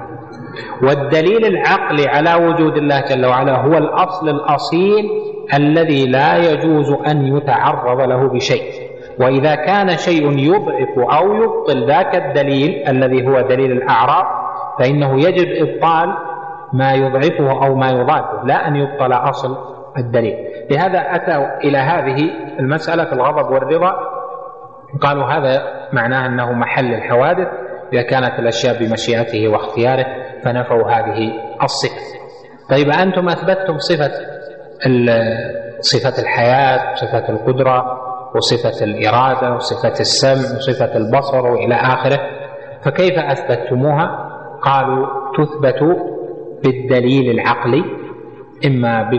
والدليل العقلي على وجود الله جل وعلا هو الأصل الأصيل الذي لا يجوز أن يتعرض له بشيء. وإذا كان شيء يضعف أو يبطل ذاك الدليل الذي هو دليل الأعراض فإنه يجب إبطال ما يضعفه أو ما يضاده لا أن يبطل أصل الدليل. لهذا أتوا إلى هذه المسألة في الغضب والرضا. قالوا هذا معناه أنه محل الحوادث إذا كانت الأشياء بمشيئته واختياره. فنفوا هذه الصفة. طيب أنتم أثبتتم صفة صفة الحياة صفة القدرة وصفة الإرادة وصفة السمع وصفة البصر وإلى آخره. فكيف أثبتتموها؟ قالوا تثبت بالدليل العقلي إما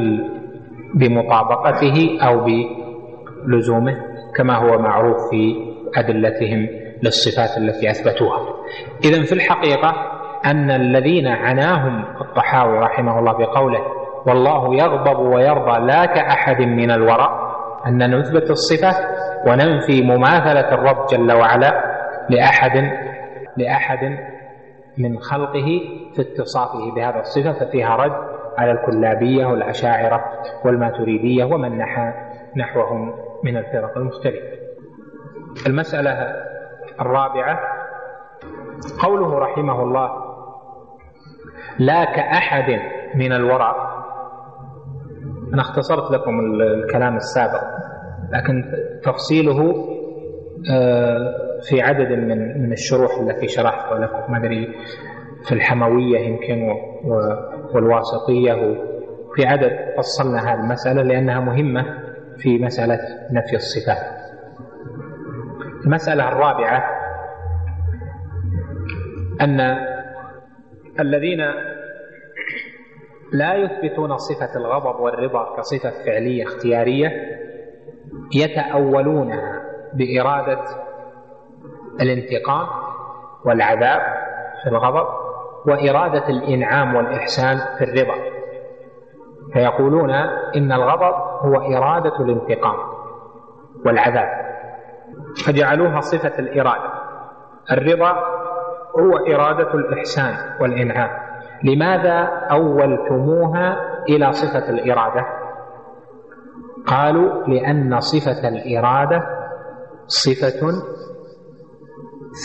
بمطابقته أو بلزومه كما هو معروف في أدلتهم للصفات التي أثبتوها. إذا في الحقيقة أن الذين عناهم الطحاوي رحمه الله بقوله والله يغضب ويرضى لا كأحد من الوراء أن نثبت الصفة وننفي مماثلة الرب جل وعلا لأحد لأحد من خلقه في اتصافه بهذا الصفة ففيها رد على الكلابية والأشاعرة والماتريدية ومن نحى نحوهم من الفرق المختلفة. المسألة الرابعة قوله رحمه الله لا كأحد من الورع أنا اختصرت لكم الكلام السابق لكن تفصيله آه، في عدد من من الشروح التي شرحتها لكم. ما أدري في الحموية يمكن والواسطية. وفي عدد فصلنا هذه المسألة لأنها مهمة في مسألة نفي الصفات. المسألة الرابعة أن الذين لا يثبتون صفة الغضب والرضا كصفة فعلية اختيارية يتاولونها بإرادة الانتقام والعذاب في الغضب وإرادة الإنعام والإحسان في الرضا. فيقولون إن الغضب هو إرادة الانتقام والعذاب. فجعلوها صفة الإرادة. الرضا هو إرادة الإحسان والإنعام. لماذا أولتموها إلى صفة الإرادة؟ قالوا لأن صفة الإرادة صفة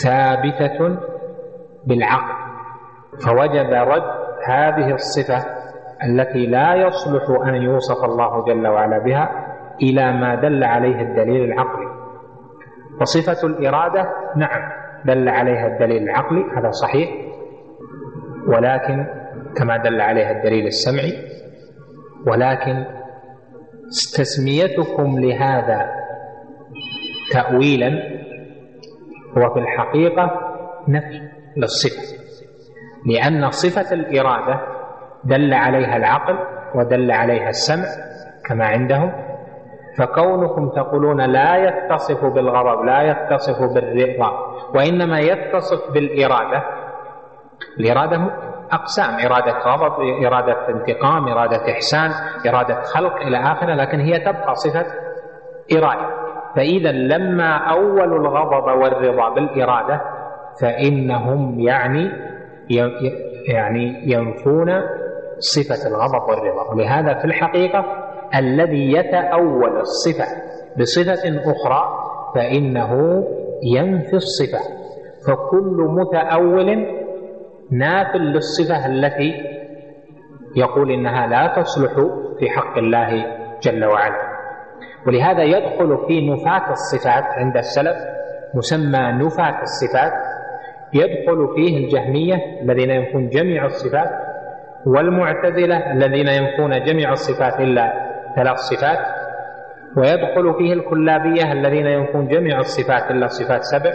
ثابتة بالعقل. فوجب رد هذه الصفة التي لا يصلح أن يوصف الله جل وعلا بها إلى ما دل عليه الدليل العقلي. وصفة الإرادة نعم دل عليها الدليل العقلي هذا صحيح. ولكن كما دل عليها الدليل السمعي ولكن تسميتكم لهذا تأويلا هو في الحقيقة نفي للصفة. لأن صفة الإرادة دل عليها العقل ودل عليها السمع كما عندهم. فكونكم تقولون لا يتصف بالغضب لا يتصف بالرضا وإنما يتصف بالإرادة. الإرادة أقسام إرادة غضب إرادة انتقام إرادة إحسان إرادة خلق إلى آخره لكن هي تبقى صفة إرادة. فإذا لما أولوا الغضب والرضا بالإرادة فإنهم يعني يعني ينفون صفة الغضب والرضا. ولهذا في الحقيقة الذي يتأول الصفة بصفة أخرى فإنه ينفي الصفة. فكل متأول ناف للصفة التي يقول إنها لا تصلح في حق الله جل وعلا. ولهذا يدخل في نفاة الصفات عند السلف مسمى نفاة الصفات. يدخل فيه الجهمية الذين ينفون جميع الصفات والمعتزلة الذين ينفون جميع الصفات إلا ثلاث صفات. ويدخل فيه الكلابية الذين ينفون جميع الصفات إلا صفات سبع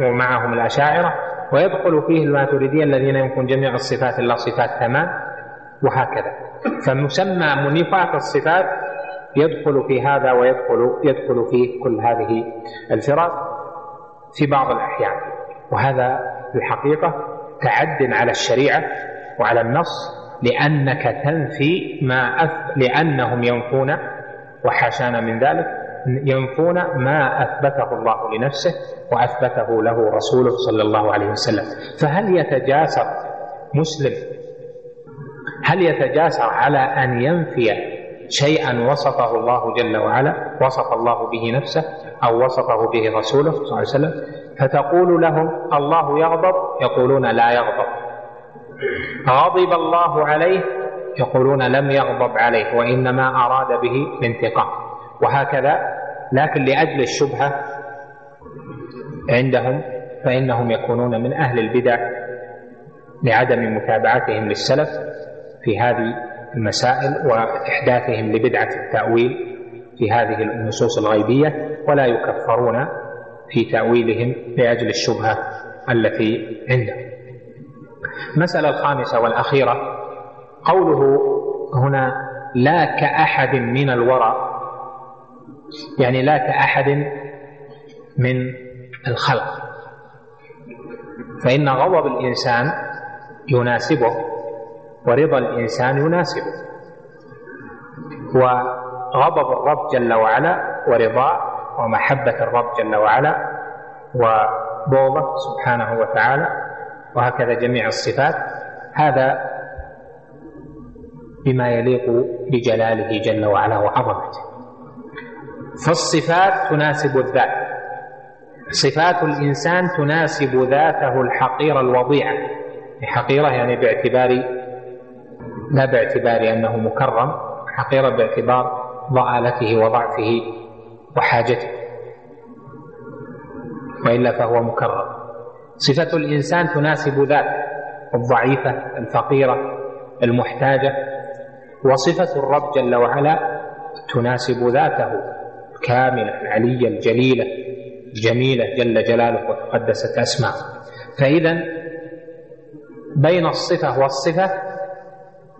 ومعهم الأشاعرة. ويدخل فيه الماتريدية الذين ينفون جميع الصفات إلا صفات ثمان وهكذا. فمسمى منفاة الصفات يدخل في هذا ويدخل يدخل فيه كل هذه الفرق في بعض الأحيان. وهذا في الحقيقة تعد على الشريعة وعلى النص لأنك تنفي ما أث... لأنهم ينفون وحاشانا من ذلك ينفون ما أثبته الله لنفسه وأثبته له رسوله صلى الله عليه وسلم. فهل يتجاسر مسلم هل يتجاسر على أن ينفي شيئا وصفه الله جل وعلا وصف الله به نفسه أو وصفه به رسوله صلى الله عليه وسلم؟ فتقول لهم الله يغضب يقولون لا يغضب. غضب الله عليه يقولون لم يغضب عليه وإنما أراد به الانتقام وهكذا لكن لأجل الشبهة عندهم فإنهم يكونون من أهل البدع لعدم متابعتهم للسلف في هذه المسائل وإحداثهم لبدعة التأويل في هذه النصوص الغيبية ولا يكفرون في تأويلهم لأجل الشبهة التي عندهم. المسألة الخامسة والأخيرة قوله هنا لا كأحد من الورى يعني لا كأحد من الخلق. فإن غضب الإنسان يناسبه ورضا الإنسان يناسبه. وغضب الرب جل وعلا ورضاه ومحبة الرب جل وعلا وبغضه سبحانه وتعالى وهكذا جميع الصفات. هذا بما يليق بجلاله جل وعلا وعظمته. فالصفات تناسب الذات. صفات الإنسان تناسب ذاته الحقيرة الوضيعة حقيرة يعني باعتبار لا باعتبار أنه مكرم حقيرة باعتبار ضالته وضعفه وحاجته. وإلا فهو مكرر صفة الإنسان تناسب ذاته الضعيفة الفقيرة المحتاجة. وصفة الرب جل وعلا تناسب ذاته الكامله العليه الجليله الجميله جل جلاله وتقدست اسماءه فإذا بين الصفة والصفة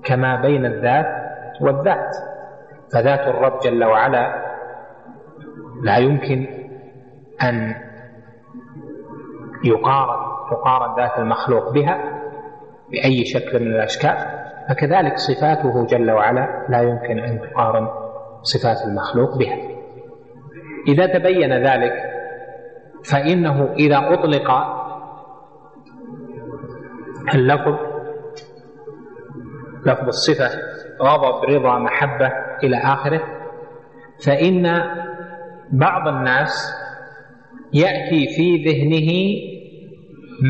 كما بين الذات والذات. فذات الرب جل وعلا لا يمكن أن يقارن تقارن ذات المخلوق بها بأي شكل من الأشكال. فكذلك صفاته جل وعلا لا يمكن أن تقارن صفات المخلوق بها. إذا تبين ذلك فإنه إذا أطلق اللفظ لفظ الصفة غضب رضا محبة إلى آخره فإن بعض الناس يأتي في ذهنه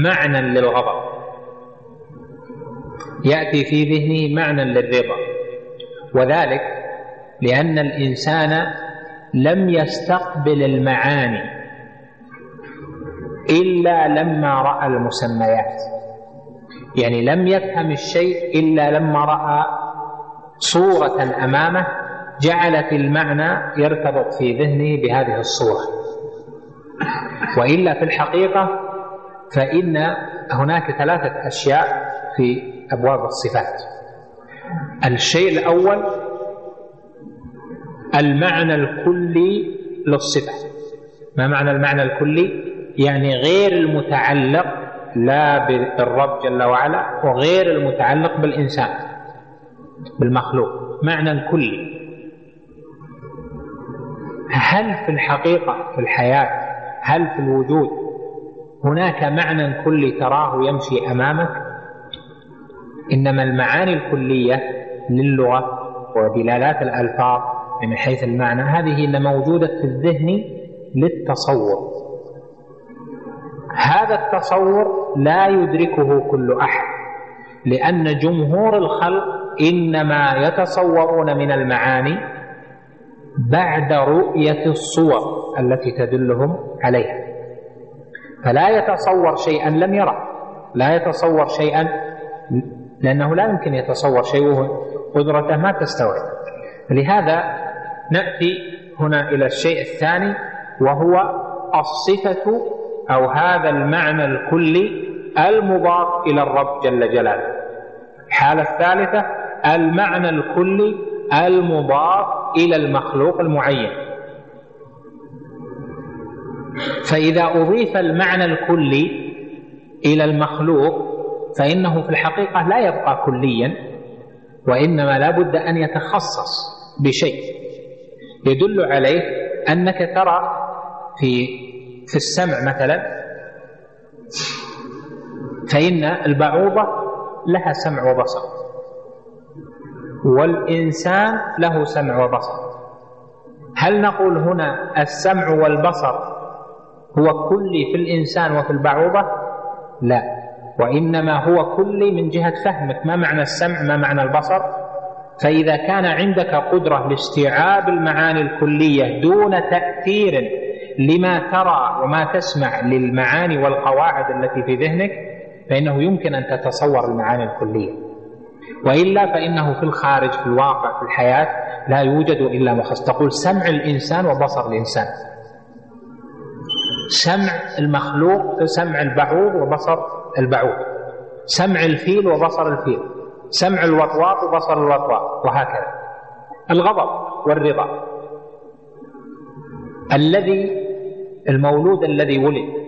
معنى للغضب. يأتي في ذهنه معنى للرضا. وذلك لأن الإنسان لم يستقبل المعاني إلا لما رأى المسميات. يعني لم يفهم الشيء إلا لما رأى صورة أمامه جعلت المعنى يرتبط في ذهنه بهذه الصورة. وإلا في الحقيقة فإن هناك ثلاثة أشياء في أبواب الصفات. الشيء الأول المعنى الكلي للصفه ما معنى المعنى الكلي؟ يعني غير المتعلق لا بالرب جل وعلا وغير المتعلق بالإنسان بالمخلوق. معنى كلي هل في الحقيقة في الحياة هل في الوجود هناك معنى كلي تراه يمشي أمامك؟ إنما المعاني الكلية للغة ودلالات الألفاظ من حيث المعنى هذه إنما موجودة في الذهن للتصور. هذا التصور لا يدركه كل أحد لأن جمهور الخلق إنما يتصورون من المعاني بعد رؤية الصور التي تدلهم عليها. فلا يتصور شيئا لم يره لا يتصور شيئا لأنه لا يمكن يتصور شيء قدرته ما تستوعب. لهذا نأتي هنا إلى الشيء الثاني وهو الصفة أو هذا المعنى الكلي المضاف إلى الرب جل جلاله. الحالة الثالثة المعنى الكلي المضاف إلى المخلوق المعين. فإذا أضيف المعنى الكلي إلى المخلوق فإنه في الحقيقة لا يبقى كليا وإنما لا بد أن يتخصص بشيء. يدل عليه أنك ترى في في السمع مثلا فإن البعوضة لها سمع وبصر والإنسان له سمع وبصر. هل نقول هنا السمع والبصر هو كلي في الإنسان وفي البعوضة؟ لا. وإنما هو كلي من جهة فهمك ما معنى السمع ما معنى البصر. فإذا كان عندك قدرة لاستيعاب المعاني الكلية دون تأثير لما ترى وما تسمع للمعاني والقواعد التي في ذهنك فإنه يمكن أن تتصور المعاني الكلية. وإلا فإنه في الخارج في الواقع في الحياة لا يوجد إلا مخص تقول سمع الإنسان وبصر الإنسان. سمع المخلوق سمع البعوض وبصر البعوض. سمع الفيل وبصر الفيل. سمع الوطواط وبصر الوطواط. وهكذا. الغضب والرضا. الذي المولود الذي ولد.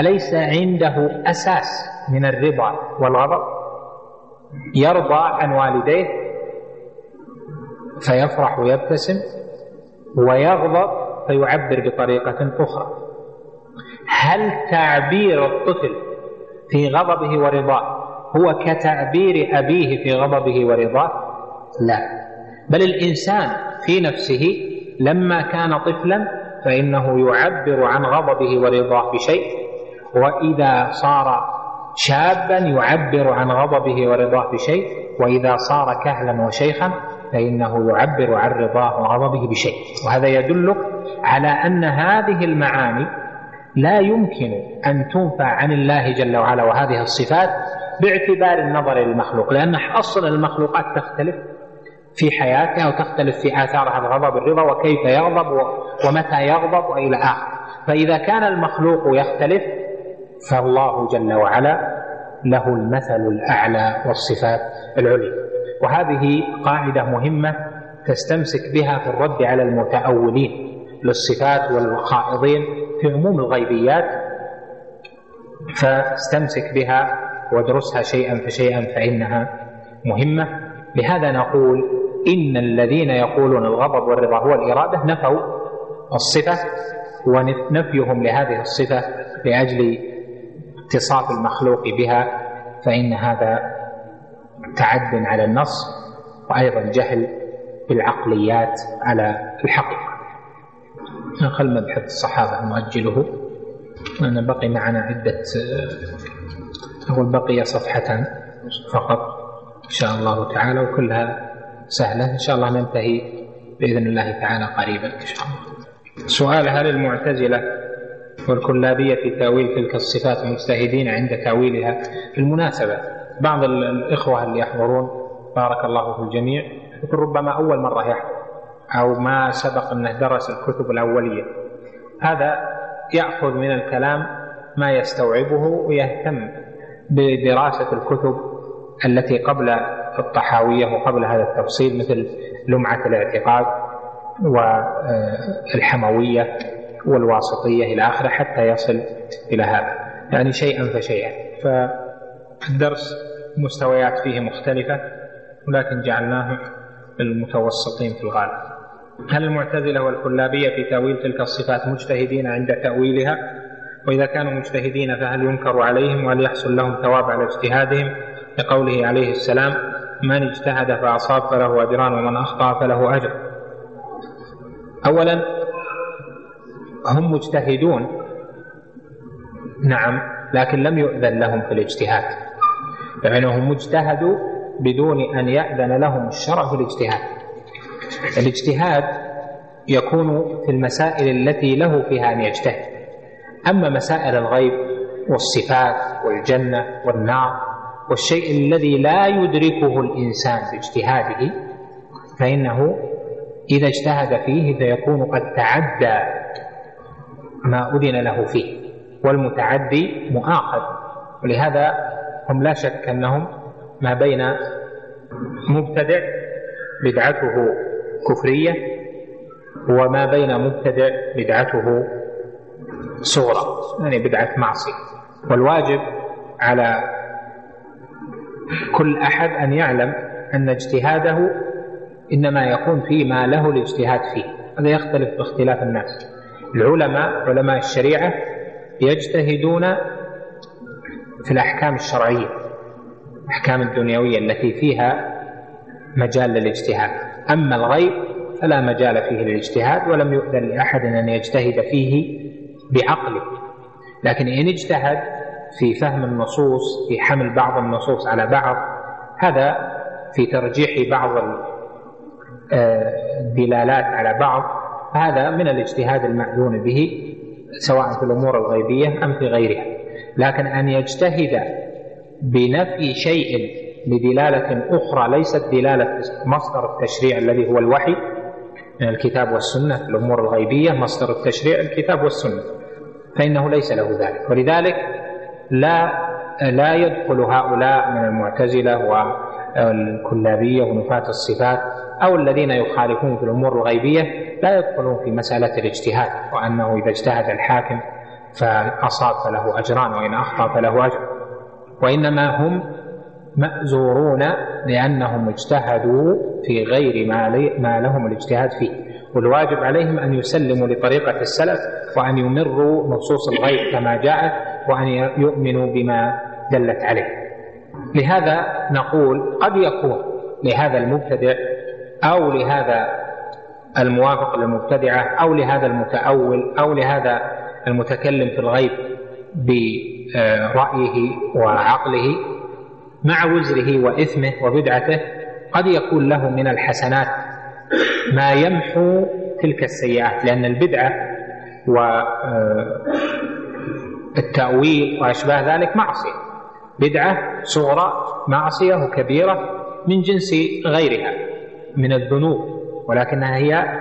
أليس عنده أساس من الرضا والغضب؟ يرضى عن والديه. فيفرح ويبتسم. ويغضب فيعبر بطريقة أخرى. هل تعبير الطفل في غضبه ورضاه هو كتعبير أبيه في غضبه ورضاه؟ لا. بل الإنسان في نفسه لما كان طفلا فإنه يعبر عن غضبه ورضاه بشيء وإذا صار شابا يعبر عن غضبه ورضاه بشيء وإذا صار كهلا وشيخا فإنه يعبر عن رضاه وغضبه بشيء. وهذا يدلك على أن هذه المعاني لا يمكن أن تنفى عن الله جل وعلا وهذه الصفات باعتبار النظر للمخلوق لأن أصل المخلوقات تختلف في حياتها وتختلف في آثارها الغضب الرضا وكيف يغضب ومتى يغضب وإلى آخره فإذا كان المخلوق يختلف فالله جل وعلا له المثل الأعلى والصفات العليا. وهذه قاعدة مهمة تستمسك بها في الرد على المتأولين للصفات والخائضين في عموم الغيبيات فاستمسك بها وادرسها شيئا فشيئا فإنها مهمة. لهذا نقول إن الذين يقولون الغضب والرضا هو الإرادة نفوا الصفة ونفيهم لهذه الصفة لأجل اتصاف المخلوق بها فإن هذا تعد على النص وأيضا جهل بالعقليات على الحقيقة نقل مبحث الصحابة نؤجله لأن بقي معنا عدة أقول بقي صفحة فقط إن شاء الله تعالى وكلها سهلة. إن شاء الله ننتهي بإذن الله تعالى قريبا إن شاء الله. سؤال هل المعتزلة والكلابية في تأويل تلك الصفات مجتهدين عند تأويلها؟ بالمناسبة بعض الإخوة اللي يحضرون بارك الله في الجميع ربما أول مرة يحضر. أو ما سبق أنه درس الكتب الأولية. هذا يأخذ من الكلام ما يستوعبه ويهتم بدراسة الكتب التي قبل الطحاوية وقبل هذا التفصيل مثل لمعة الاعتقاد والحموية والواسطية إلى آخره حتى يصل إلى هذا يعني شيئا فشيئا. فالدرس مستويات فيه مختلفة ولكن جعلناه للمتوسطين في الغالب. هل المعتزلة والكلابية في تأويل تلك الصفات مجتهدين عند تأويلها؟ وإذا كانوا مجتهدين فهل ينكر عليهم وهل يحصل لهم ثواب على اجتهادهم؟ لقوله عليه السلام من اجتهد فأصاب فله أجران ومن أخطأ فله أجر. أولا هم مجتهدون نعم لكن لم يؤذن لهم في الاجتهاد فإنهم اجتهدوا بدون أن يأذن لهم الشرع في الاجتهاد. الاجتهاد. يكون في المسائل التي له فيها أن يجتهد. أما مسائل الغيب والصفات والجنة والنار والشيء الذي لا يدركه الإنسان باجتهاده فإنه إذا اجتهد فيه فيكون قد تعدى ما أذن له فيه والمتعدي مؤاخذ. ولهذا هم لا شك أنهم ما بين مبتدع بدعته كفرية وما بين مبتدع بدعته صغرى يعني بدعة معصية. والواجب على كل أحد أن يعلم أن اجتهاده إنما يكون فيما له الاجتهاد فيه. هذا يختلف باختلاف الناس. العلماء علماء الشريعة يجتهدون في الأحكام الشرعية الأحكام الدنيوية التي فيها مجال للاجتهاد. أما الغيب فلا مجال فيه للاجتهاد ولم يؤذن لأحد أن يجتهد فيه بعقله. لكن إن اجتهد في فهم النصوص في حمل بعض النصوص على بعض هذا في ترجيح بعض آه، الدلالات على بعض هذا من الاجتهاد المأذون به سواء في الأمور الغيبية أم في غيرها. لكن أن يجتهد بنفي شيء بدلالة أخرى ليست دلالة مصدر التشريع الذي هو الوحي من الكتاب والسنة الأمور الغيبية مصدر التشريع الكتاب والسنة فإنه ليس له ذلك. ولذلك لا لا يدخل هؤلاء من المعتزلة والكلابية ونفاة الصفات أو الذين يخالفون في الأمور الغيبية لا يدخلون في مسألة الاجتهاد وأنه إذا اجتهد الحاكم فأصاب فله أجران وإن أخطأ فله أجر. وإنما هم مأزورون لأنهم اجتهدوا في غير ما, ما لهم الاجتهاد فيه. والواجب عليهم أن يسلموا لطريقة السلف وأن يمروا نصوص الغيب كما جاءت وأن يؤمنوا بما دلت عليه. لهذا نقول قد يكون لهذا المبتدع أو لهذا الموافق للمبتدعة أو لهذا المتأول أو لهذا المتكلم في الغيب برأيه وعقله مع وزره وإثمه وبدعته قد يكون له من الحسنات ما يمحو تلك السيئات لأن البدعة والتأويل آه، وأشباه ذلك معصية. بدعة صغرى معصية وكبيرة من جنس غيرها من الذنوب ولكنها هي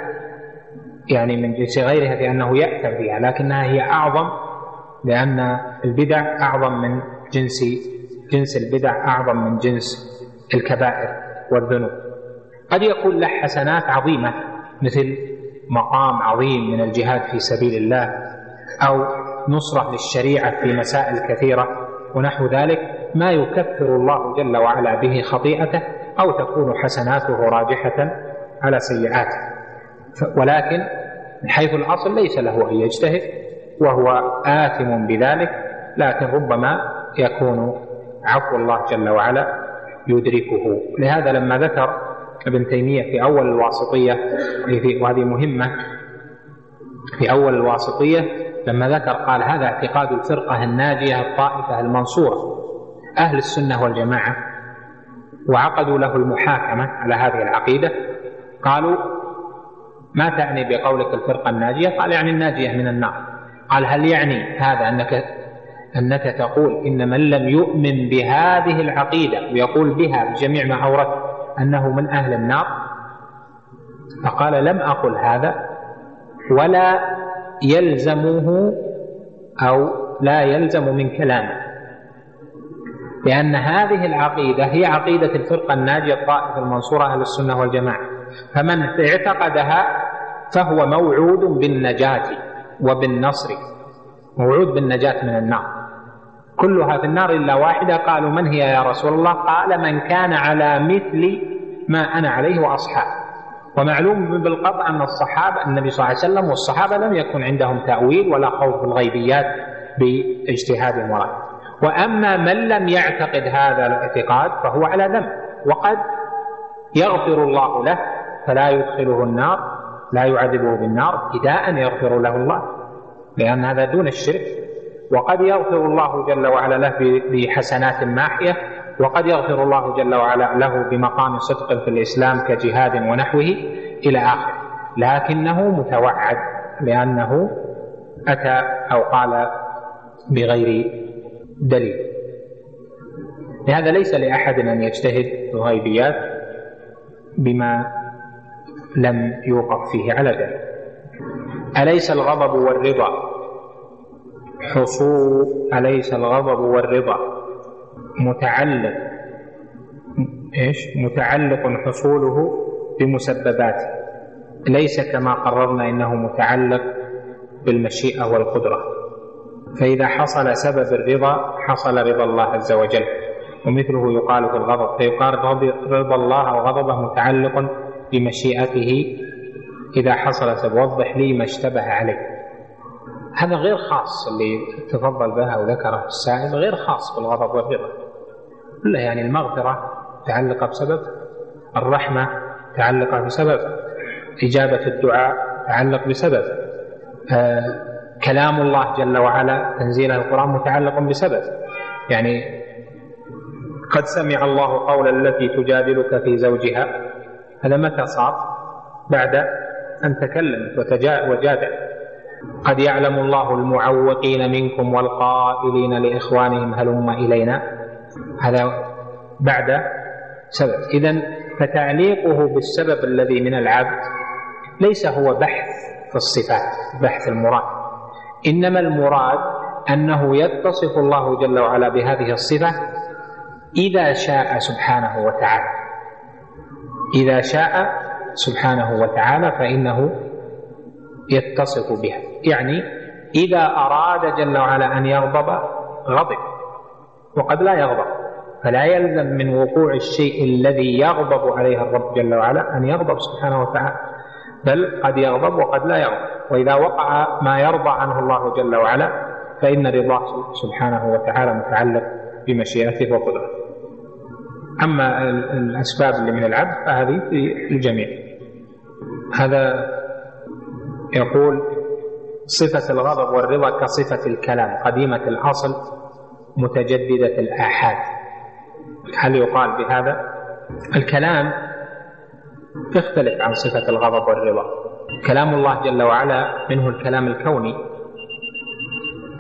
يعني من جنس غيرها أنه يأثم بها لكنها هي أعظم لأن البدع أعظم من جنس جنس البدع أعظم من جنس الكبائر والذنوب. قد يكون له حسنات عظيمة مثل مقام عظيم من الجهاد في سبيل الله أو نصرة للشريعة في مسائل كثيرة ونحو ذلك ما يكفر الله جل وعلا به خطيئته أو تكون حسناته راجحة على سيئاته. ولكن من حيث الأصل ليس له أن يجتهد وهو آثم بذلك لكن ربما يكون عفو الله جل وعلا يدركه. لهذا لما ذكر ابن تيمية في أول الواسطية وهذه مهمة في أول الواسطية لما ذكر قال هذا اعتقاد الفرقة الناجية الطائفة المنصورة أهل السنة والجماعة وعقدوا له المحاكمة على هذه العقيدة. قالوا ما تعني بقولك الفرقة الناجية؟ قال يعني الناجية من النار. قال هل يعني هذا أنك أنك تقول إن من لم يؤمن بهذه العقيدة ويقول بها بجميع ما أورد أنه من أهل النار فقال لم أقل هذا ولا يلزمه أو لا يلزم من كلامه. لأن هذه العقيدة هي عقيدة الفرقة الناجية الطائفة المنصورة أهل السنة والجماعة. فمن اعتقدها فهو موعود بالنجاة وبالنصر موعود بالنجاة من النار. كلها في النار إلا واحدة. قالوا من هي يا رسول الله؟ قال من كان على مثل ما أنا عليه وأصحابي ومعلوم بالقطع أن الصحابة النبي صلى الله عليه وسلم والصحابة لم يكن عندهم تأويل ولا خوف الغيبيات باجتهاد ورأي وأما من لم يعتقد هذا الاعتقاد فهو على ذنب. وقد يغفر الله له فلا يدخله النار لا يعذبه بالنار ابتداء يغفر له الله. لأن هذا دون الشرك. وقد يغفر الله جل وعلا له بحسنات ماحية وقد يغفر الله جل وعلا له بمقام صدق في الإسلام كجهاد ونحوه إلى آخره. لكنه متوعد لأنه أتى أو قال بغير دليل. لهذا ليس لأحد أن يجتهد الغيبيات بما لم يوقف فيه على ذلك. أليس الغضب والرضا حصول أليس الغضب والرضا. متعلق إيش؟ متعلق حصوله بمسبباته ليس كما قررنا إنه متعلق بالمشيئة والقدرة. فإذا حصل سبب الرضا حصل رضا الله عز وجل. ومثله يقال في الغضب فيقال رضا الله أو غضبه متعلق بمشيئته. إذا حصل سبب وضح لي ما اشتبه عليه. هذا غير خاص اللي تفضل بها وذكره السائل غير خاص بالغضب والرضا. كله يعني المغفرة متعلقة بسبب الرحمة متعلقة بسبب إجابة الدعاء متعلق بسبب آه كلام الله جل وعلا تنزيل القرآن متعلق بسبب. يعني قد سمع الله قول التي تجادلك في زوجها هذا متى صار؟ بعد أن تكلمت وجادل قد يعلم الله المعوقين منكم والقائلين لإخوانهم هلم إلينا؟ هذا بعد سبب. إذا فتعليقه بالسبب الذي من العبد ليس هو بحث في الصفات بحث المراد. إنما المراد أنه يتصف الله جل وعلا بهذه الصفة إذا شاء سبحانه وتعالى. إذا شاء سبحانه وتعالى فإنه يتصف بها. يعني إذا أراد جل وعلا أن يغضب غضب وقد لا يغضب. فلا يلزم من وقوع الشيء الذي يغضب عليه الرب جل وعلا أن يغضب سبحانه وتعالى بل قد يغضب وقد لا يغضب. وإذا وقع ما يرضى عنه الله جل وعلا فإن رضاه سبحانه وتعالى متعلق بمشيئته وقدرته. أما الأسباب اللي من العبد فهذه في الجميع. هذا يقول صفة الغضب والرضا كصفة الكلام قديمة الأصل متجددة الآحاد. هل يقال بهذا؟ الكلام يختلف عن صفة الغضب والرضا. كلام الله جل وعلا منه الكلام الكوني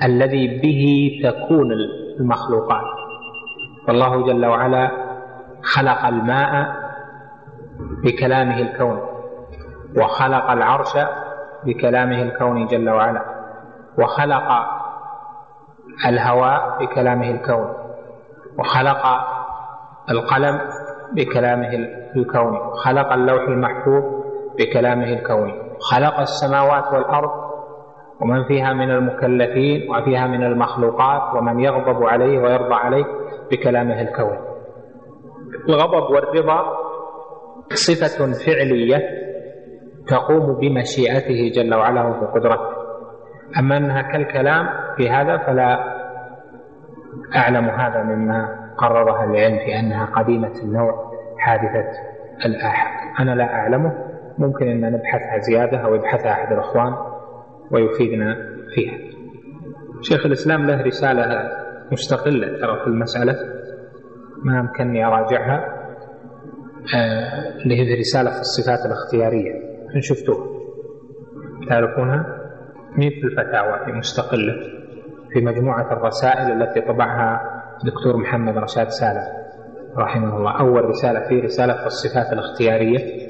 الذي به تكون المخلوقات. والله جل وعلا خلق الماء بكلامه الكوني وخلق العرش بكلامه الكوني جل وعلا وخلق الهواء بكلامه الكوني وخلق القلم بكلامه الكوني خلق اللوح المحفوظ بكلامه الكوني خلق السماوات والأرض ومن فيها من المكلفين وفيها من المخلوقات ومن يغضب عليه ويرضى عليه بكلامه الكوني الغضب والرضا صفة فعلية تقوم بمشيئته جل وعلا وبقدرته. أما أنها كالكلام في هذا فلا أعلم هذا مما قررها العلم في أنها قديمة النوع حادثة الآحاد. أنا لا أعلمه. ممكن أن نبحثها زيادة أو يبحثها أحد الأخوان ويفيدنا فيها. شيخ الإسلام له رسالة مستقلة ترى في المسألة. ما أمكنني أراجعها. آه اللي هي رسالة في الصفات الاختيارية. إن شفتوها تعرفونها مين في الفتاوى مستقلة في مجموعة الرسائل التي طبعها دكتور محمد رشاد سالم رحمه الله. أول رسالة فيه رسالة في الصفات الاختيارية.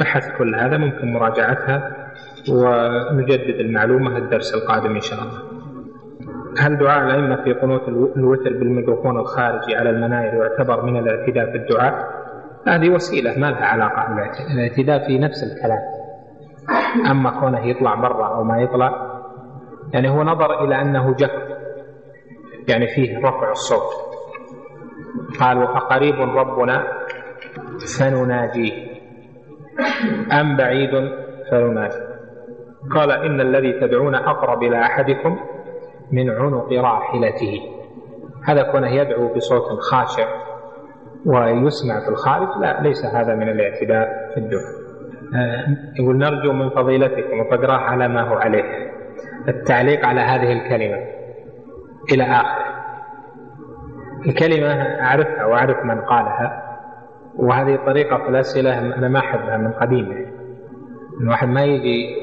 بحث كل هذا ممكن مراجعتها ونجدد المعلومة الدرس القادم إن شاء الله. هل دعاء الأئمة في قنوت الوتر بالميكروفون الخارجي على المناير يعتبر من الاعتداء في الدعاء؟ هذه وسيلة ما لها علاقة بالإعتداء، الإعتداء في نفس الكلام. أما كونه يطلع برا أو ما يطلع يعني هو نظر إلى أنه جهر يعني فيه رفع الصوت. قال وأقريب ربنا فنناجيه أم بعيد فنناجي قال إن الذي تدعون أقرب إلى أحدكم من عنق راحلته. هذا كونه يدعو بصوت خاشع ويسمع في الخارج لا ليس هذا من الاعتداء في الدعاء. يقول نرجو من فضيلتكم وتقراه على ما هو عليه. التعليق على هذه الكلمة إلى آخره الكلمة أعرفها وأعرف من قالها وهذه طريقة في الأسئلة أنا ما أحبها من قديم الواحد ما يجي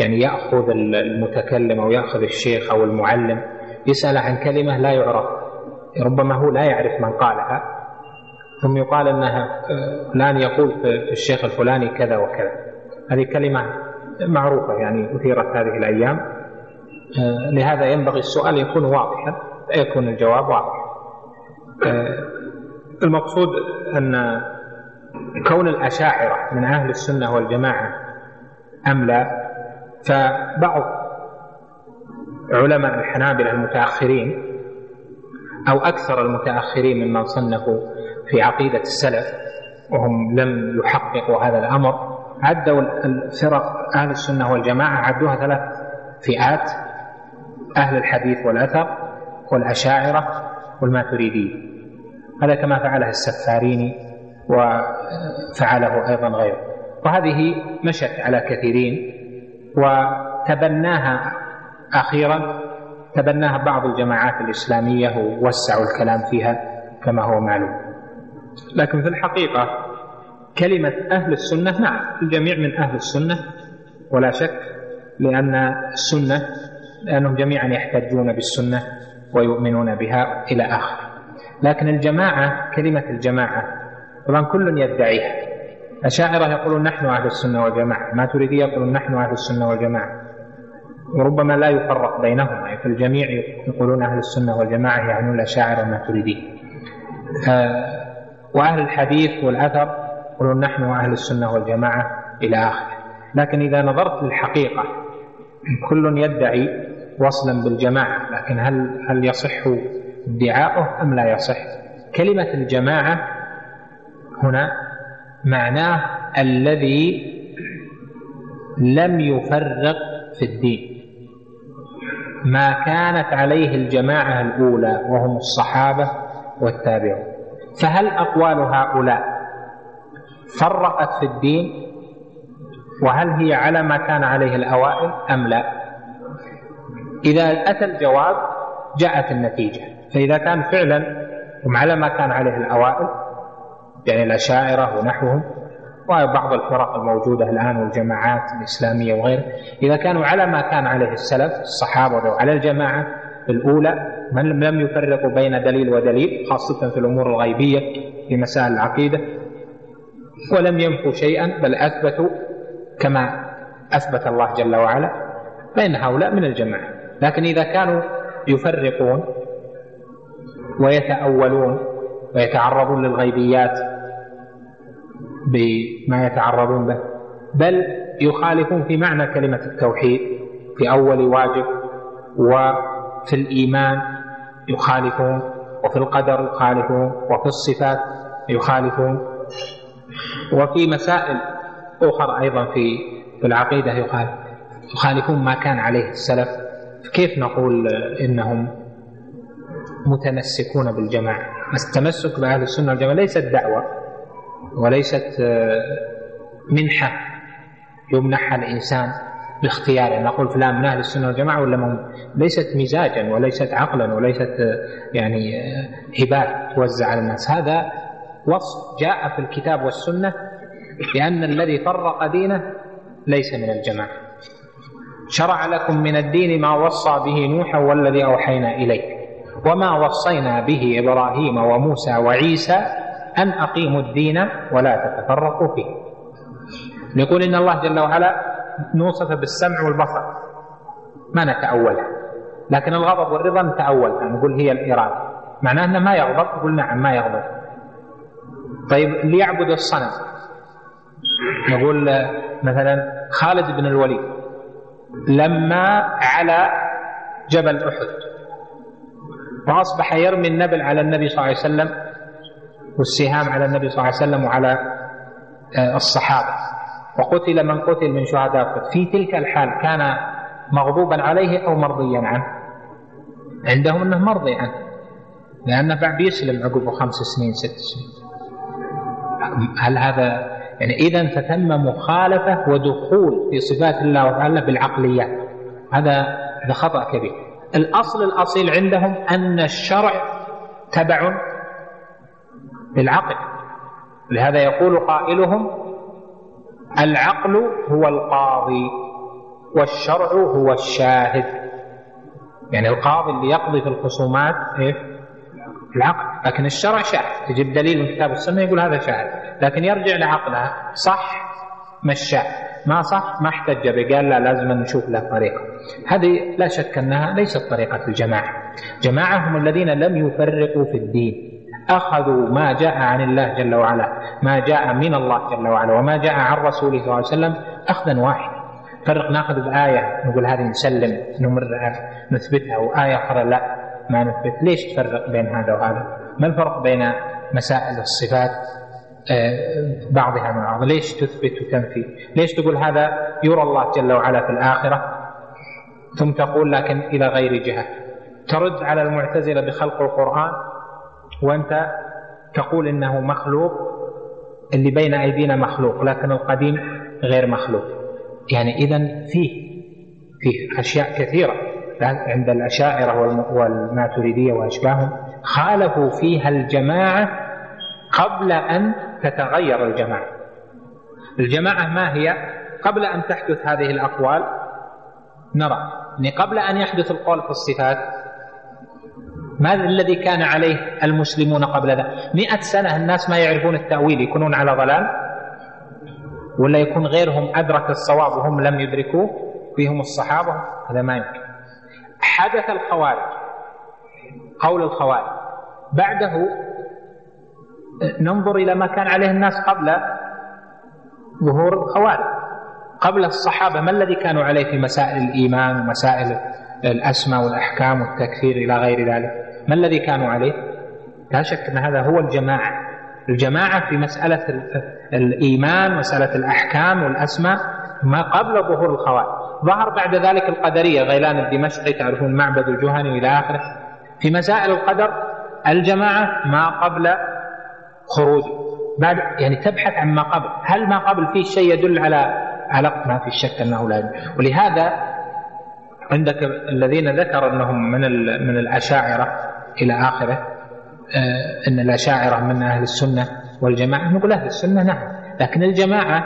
يعني يأخذ المتكلم أو يأخذ الشيخ أو المعلم يسأل عن كلمة لا يعرف ربما هو لا يعرف من قالها ثم يقال أنها فلان يقول في الشيخ الفلاني كذا وكذا. هذه كلمة معروفة يعني أثيرت هذه الأيام. لهذا ينبغي السؤال يكون واضحا يكون الجواب واضحا. المقصود أن كون الأشاعرة من أهل السنة والجماعة أم لا فبعض علماء الحنابلة المتأخرين أو أكثر المتأخرين ممن صنفوا في عقيدة السلف وهم لم يحققوا هذا الأمر. عدوا الفرق أهل السنة والجماعة عدوها ثلاث فئات أهل الحديث والأثر والأشاعرة والماتريدية. هذا كما فعله السفاريني وفعله أيضا غيره. وهذه مشت على كثيرين وتبناها أخيرا تبناها بعض الجماعات الإسلامية ووسعوا الكلام فيها كما هو معلوم. لكن في الحقيقة كلمة أهل السنة نعم الجميع من أهل السنة ولا شك لأن السنة لأنهم جميعا يحتجون بالسنة ويؤمنون بها إلى آخره لكن الجماعة كلمة الجماعة طبعا كل يدعيها. أشاعرة يقولون نحن أهل السنة والجماعة ما تريدي يقولون نحن أهل السنة والجماعة. وربما لا يفرق بينهما فالجميع يقولون أهل السنة والجماعة يعنون الأشاعرة ما تريدين آه وأهل الحديث والأثر يقولون نحن أهل السنة والجماعة إلى آخره. لكن إذا نظرت للحقيقة كل يدعي وصلا بالجماعة لكن هل هل يصح ادعاؤه أم لا يصح؟ كلمة الجماعة هنا معناه الذي لم يفرق في الدين. ما كانت عليه الجماعة الأولى وهم الصحابة والتابعون. فهل أقوال هؤلاء فرقت في الدين؟ وهل هي على ما كان عليه الأوائل أم لا؟ إذا أتى الجواب جاءت النتيجة. فإذا كان فعلا هم على ما كان عليه الأوائل يعني الأشاعرة ونحوهم وبعض الفرق الموجودة الآن والجماعات الإسلامية وغيرها إذا كانوا على ما كان عليه السلف الصحابة وعلى الجماعة الأولى من لم يفرقوا بين دليل ودليل خاصة في الأمور الغيبية في مسائل العقيدة ولم ينفوا شيئا بل أثبتوا كما أثبت الله جل وعلا فإن هؤلاء من الجماعة. لكن إذا كانوا يفرقون ويتأولون ويتعرضون للغيبيات بما يتعرضون به بل يخالفون في معنى كلمة التوحيد في أول واجب وفي الإيمان يخالفون وفي القدر يخالفون وفي الصفات يخالفون. وفي مسائل أخرى أيضا في العقيدة يخالف يخالفون ما كان عليه السلف. كيف نقول إنهم متمسكون بالجماعة؟ التمسك بأهل السنة والجماعة ليست دعوة وليست آه، منحة يمنحها الإنسان. باختياره. نقول فلان من أهل السنة والجماعة ولا من ليست مزاجا وليست عقلا وليست آه، يعني آه، هبات توزع على الناس. هذا وصف جاء في الكتاب والسنة لأن الذي فرق دينه ليس من الجماعة. شرع لكم من الدين ما وصى به نوحا والذي أوحينا إليك. وما وصينا به إبراهيم وموسى وعيسى أن أقيموا الدين ولا تتفرقوا فيه. نقول إن الله جل وعلا نوصف بالسمع والبصر. ما نتأولها لكن الغضب والرضا نتأولها نقول هي الإرادة. معناه أنه ما يغضب نقول نعم ما يغضب. طيب ليعبد الصنم. نقول مثلا خالد بن الوليد لما على جبل أحد وأصبح يرمي النبل على النبي صلى الله عليه وسلم والسهام على النبي صلى الله عليه وسلم وعلى آه، الصحابة. وقتل من قتل من شهداء في تلك الحال كان مغضوبا عليه أو مرضيا عنه. عندهم أنه مرضي عنه. لأنه بعد يسلم عقب خمس سنين ست سنين. هل هذا يعني إذا فتم مخالفة ودخول في صفات الله تعالى بالعقليات هذا هذا خطأ كبير. الأصل الأصيل عندهم أن الشرع تبع للعقل لهذا يقول قائلهم العقل هو القاضي والشرع هو الشاهد. يعني القاضي اللي يقضي في الخصومات إيش؟ العقل. لكن الشرع شاهد. تجيب دليل من كتاب السنة يقول هذا شاهد. لكن يرجع لعقلها صح مشاه ما صح ما احتج به. قال لا لازم نشوف له طريقة. هذه لا شك أنها ليست طريقة الجماعة. جماعة هم الذين لم يفرقوا في الدين. أخذوا ما جاء عن الله جل وعلا ما جاء من الله جل وعلا وما جاء عن رسوله صلى الله عليه وسلم أخذا واحدا. فرق نأخذ بآية نقول هذه نسلم نمر نثبتها وآية أخرى لا ما نثبت. ليش تفرق بين هذا وهذا؟ ما الفرق بين مسائل الصفات آه، بعضها من بعض؟ ليش تثبت وتنفي؟ ليش تقول هذا يرى الله جل وعلا في الآخرة؟ ثم تقول لكن إلى غير جهة. ترد على المعتزلة بخلق القرآن وأنت تقول إنه مخلوق اللي بين أيدينا مخلوق لكن القديم غير مخلوق. يعني إذا فيه فيه أشياء كثيرة. عند الأشاعرة والماتريدية وأشباههم خالفوا فيها الجماعة قبل أن تتغير الجماعة. الجماعة ما هي؟ قبل أن تحدث هذه الأقوال نرى. يعني قبل أن يحدث القول في الصفات ما الذي كان عليه المسلمون قبل ذلك مئة سنة الناس ما يعرفون التأويل يكونون على ضلال؟ ولا يكون غيرهم أدرك الصواب وهم لم يدركوه؟ فيهم الصحابة؟ هذا ما يمكن. حدث الخوارج. قول الخوارج. بعده ننظر إلى ما كان عليه الناس قبل ظهور الخوارج. قبل الصحابة ما الذي كانوا عليه في مسائل الإيمان ومسائل الأسماء والأحكام والتكفير إلى غير ذلك. ما الذي كانوا عليه؟ لا شك أن هذا هو الجماعة. الجماعة في مسألة الإيمان مسألة الأحكام والأسماء ما قبل ظهور الخوارج. ظهر بعد ذلك القدرية غيلان الدمشقي تعرفون معبد الجهني إلى آخره. في مسائل القدر الجماعة ما قبل خروجه. بعد يعني تبحث عن ما قبل. هل ما قبل فيه شيء يدل على على ما في شك أنه لا ولهذا عندك الذين ذكر أنهم من من الأشاعرة إلى آخره آه، أن الأشاعرة من أهل السنة والجماعة نقول أهل السنة نعم لكن الجماعة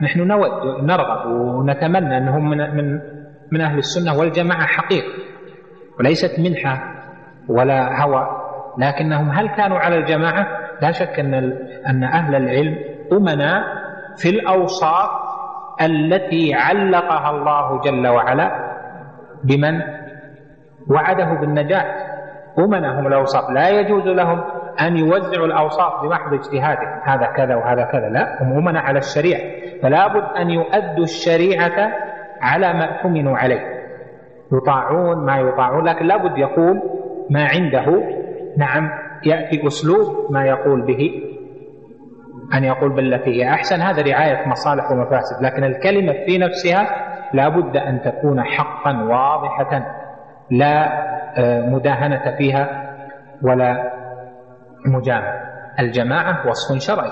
نحن نود نرغب ونتمنى أنهم من, من, من أهل السنة والجماعة حقيقة وليست منحة ولا هوى لكنهم هل كانوا على الجماعة؟ لا شك أن, أن أهل العلم أمنا في الأوصاف التي علقها الله جل وعلا بمن؟ وعده بالنجاة. أمنا هم الأوصاف. لا يجوز لهم أن يوزعوا الأوصاف بمحض اجتهادهم. هذا كذا وهذا كذا. لا هم أمنا على الشريعة. فلا بد أن يؤدوا الشريعة على ما اؤتمنوا عليه. يطاعون ما يطاعون. لكن لابد يقول ما عنده. نعم يأتي أسلوب ما يقول به. أن يقول بالتي هي أحسن. هذا رعاية مصالح ومفاسد. لكن الكلمة في نفسها لا بد أن تكون حقا واضحة لا آه، مداهنة فيها ولا مجاملة الجماعة وصف شرعي.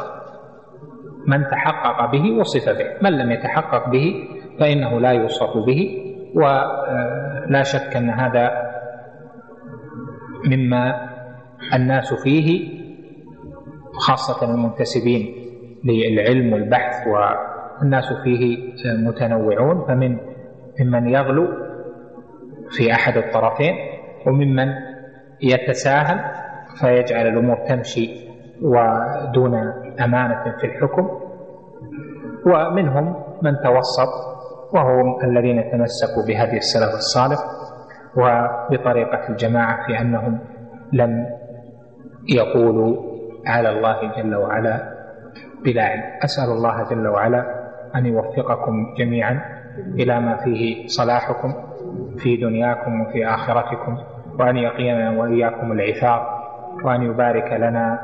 من تحقق به وصف به. من لم يتحقق به فإنه لا يوصف به ولا آه، شك أن هذا مما الناس فيه خاصة المنتسبين للعلم والبحث والناس فيه متنوعون فمن ممن يغلو في أحد الطرفين وممن يتساهل فيجعل الأمور تمشي ودون أمانة في الحكم. ومنهم من توسط وهم الذين تمسكوا بهدي السلف الصالح وبطريقة الجماعة في أنهم لم يقولوا على الله جل وعلا بلا علم أسأل الله جل وعلا أن يوفقكم جميعا إلى ما فيه صلاحكم في دنياكم وفي آخرتكم وأن يقينا وإياكم العثار وأن يبارك لنا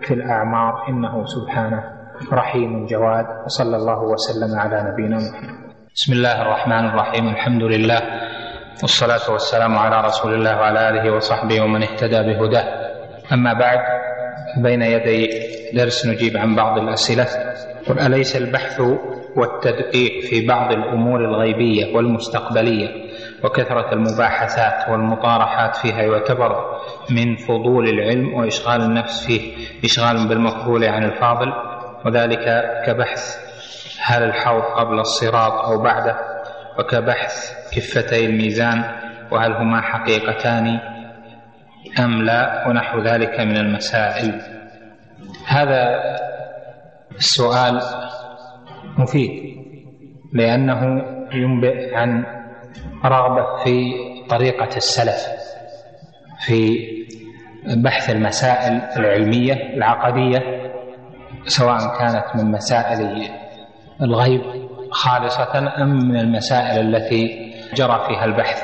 في الأعمار. إنه سبحانه رحيم جواد وصلى الله وسلم على نبينا محمد. بسم الله الرحمن الرحيم الحمد لله والصلاة والسلام على رسول الله وعلى آله وصحبه ومن اهتدى بهداه. أما بعد بين يدي درس نجيب عن بعض الأسئلة. أليس البحث والتدقيق في بعض الأمور الغيبية والمستقبلية وكثرة المباحثات والمطارحات فيها يعتبر من فضول العلم وإشغال النفس فيه إشغال بالمقبول عن الفاضل؟ وذلك كبحث هل الحوض قبل الصراط أو بعده؟ وكبحث كفتي الميزان؟ وهل هما حقيقتان؟ أم لا ونحو ذلك من المسائل. هذا السؤال مفيد لأنه ينبئ عن رغبة في طريقة السلف في بحث المسائل العلمية العقدية سواء كانت من مسائل الغيب خالصة أم من المسائل التي جرى فيها البحث.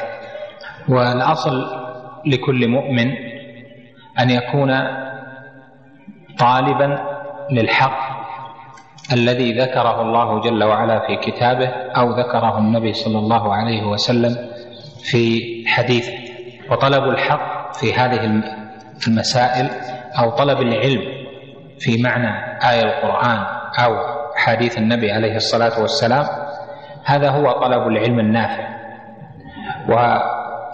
والأصل لكل مؤمن أن يكون طالبا للحق الذي ذكره الله جل وعلا في كتابه أو ذكره النبي صلى الله عليه وسلم في حديثه. وطلب الحق في هذه المسائل أو طلب العلم في معنى آية القرآن أو حديث النبي عليه الصلاة والسلام هذا هو طلب العلم النافع. و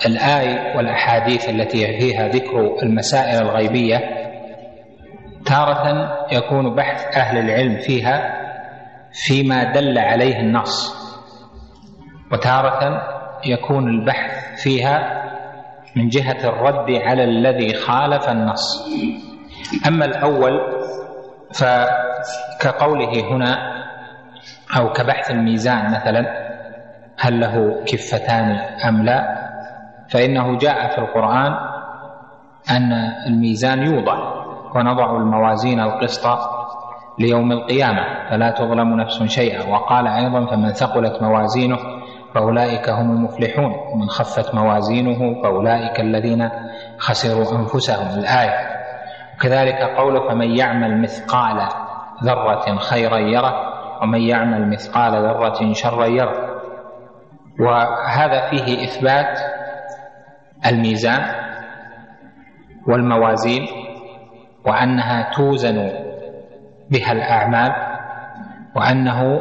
الآي والأحاديث التي فيها ذكر المسائل الغيبية تارة يكون بحث أهل العلم فيها فيما دل عليه النص وتارة يكون البحث فيها من جهة الرد على الذي خالف النص. أما الأول فكقوله هنا أو كبحث الميزان مثلا هل له كفتان أم لا؟ فإنه جاء في القرآن أن الميزان يوضع ونضع الموازين القسط ليوم القيامة فلا تظلم نفس شيئا. وقال أيضا فمن ثقلت موازينه فأولئك هم المفلحون ومن خفت موازينه فأولئك الذين خسروا أنفسهم. الآية. وكذلك قوله فمن يعمل مثقال ذرة خيرا يره ومن يعمل مثقال ذرة شرا يره. وهذا فيه إثبات الميزان والموازين وأنها توزن بها الأعمال وأنه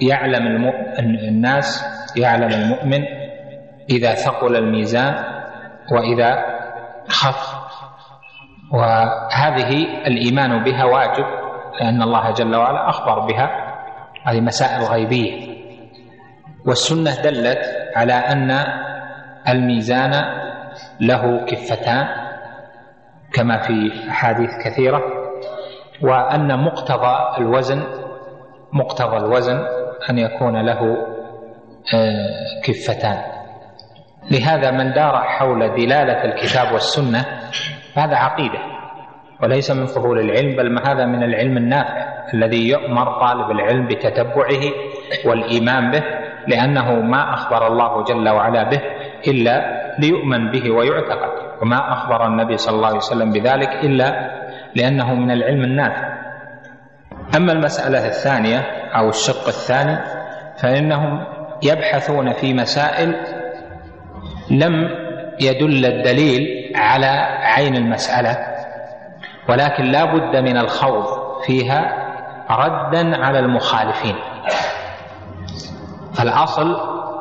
يعلم الناس يعلم المؤمن إذا ثقل الميزان وإذا خف. وهذه الإيمان بها واجب لأن الله جل وعلا أخبر بها هذه مسائل غيبية. والسنة دلت على أن الميزان له كفتان كما في أحاديث كثيرة وأن مقتضى الوزن مقتضى الوزن أن يكون له آه، كفتان. لهذا من دار حول دلالة الكتاب والسنة فهذا عقيدة وليس من فضول العلم بل هذا من العلم النافع الذي يؤمر طالب العلم بتتبعه والإيمان به لأنه ما أخبر الله جل وعلا به إلا ليؤمن به ويعتقد. وما أخبر النبي صلى الله عليه وسلم بذلك إلا لأنه من العلم النافع. أما المسألة الثانية أو الشق الثاني فإنهم يبحثون في مسائل لم يدل الدليل على عين المسألة ولكن لا بد من الخوض فيها ردا على المخالفين. فالأصل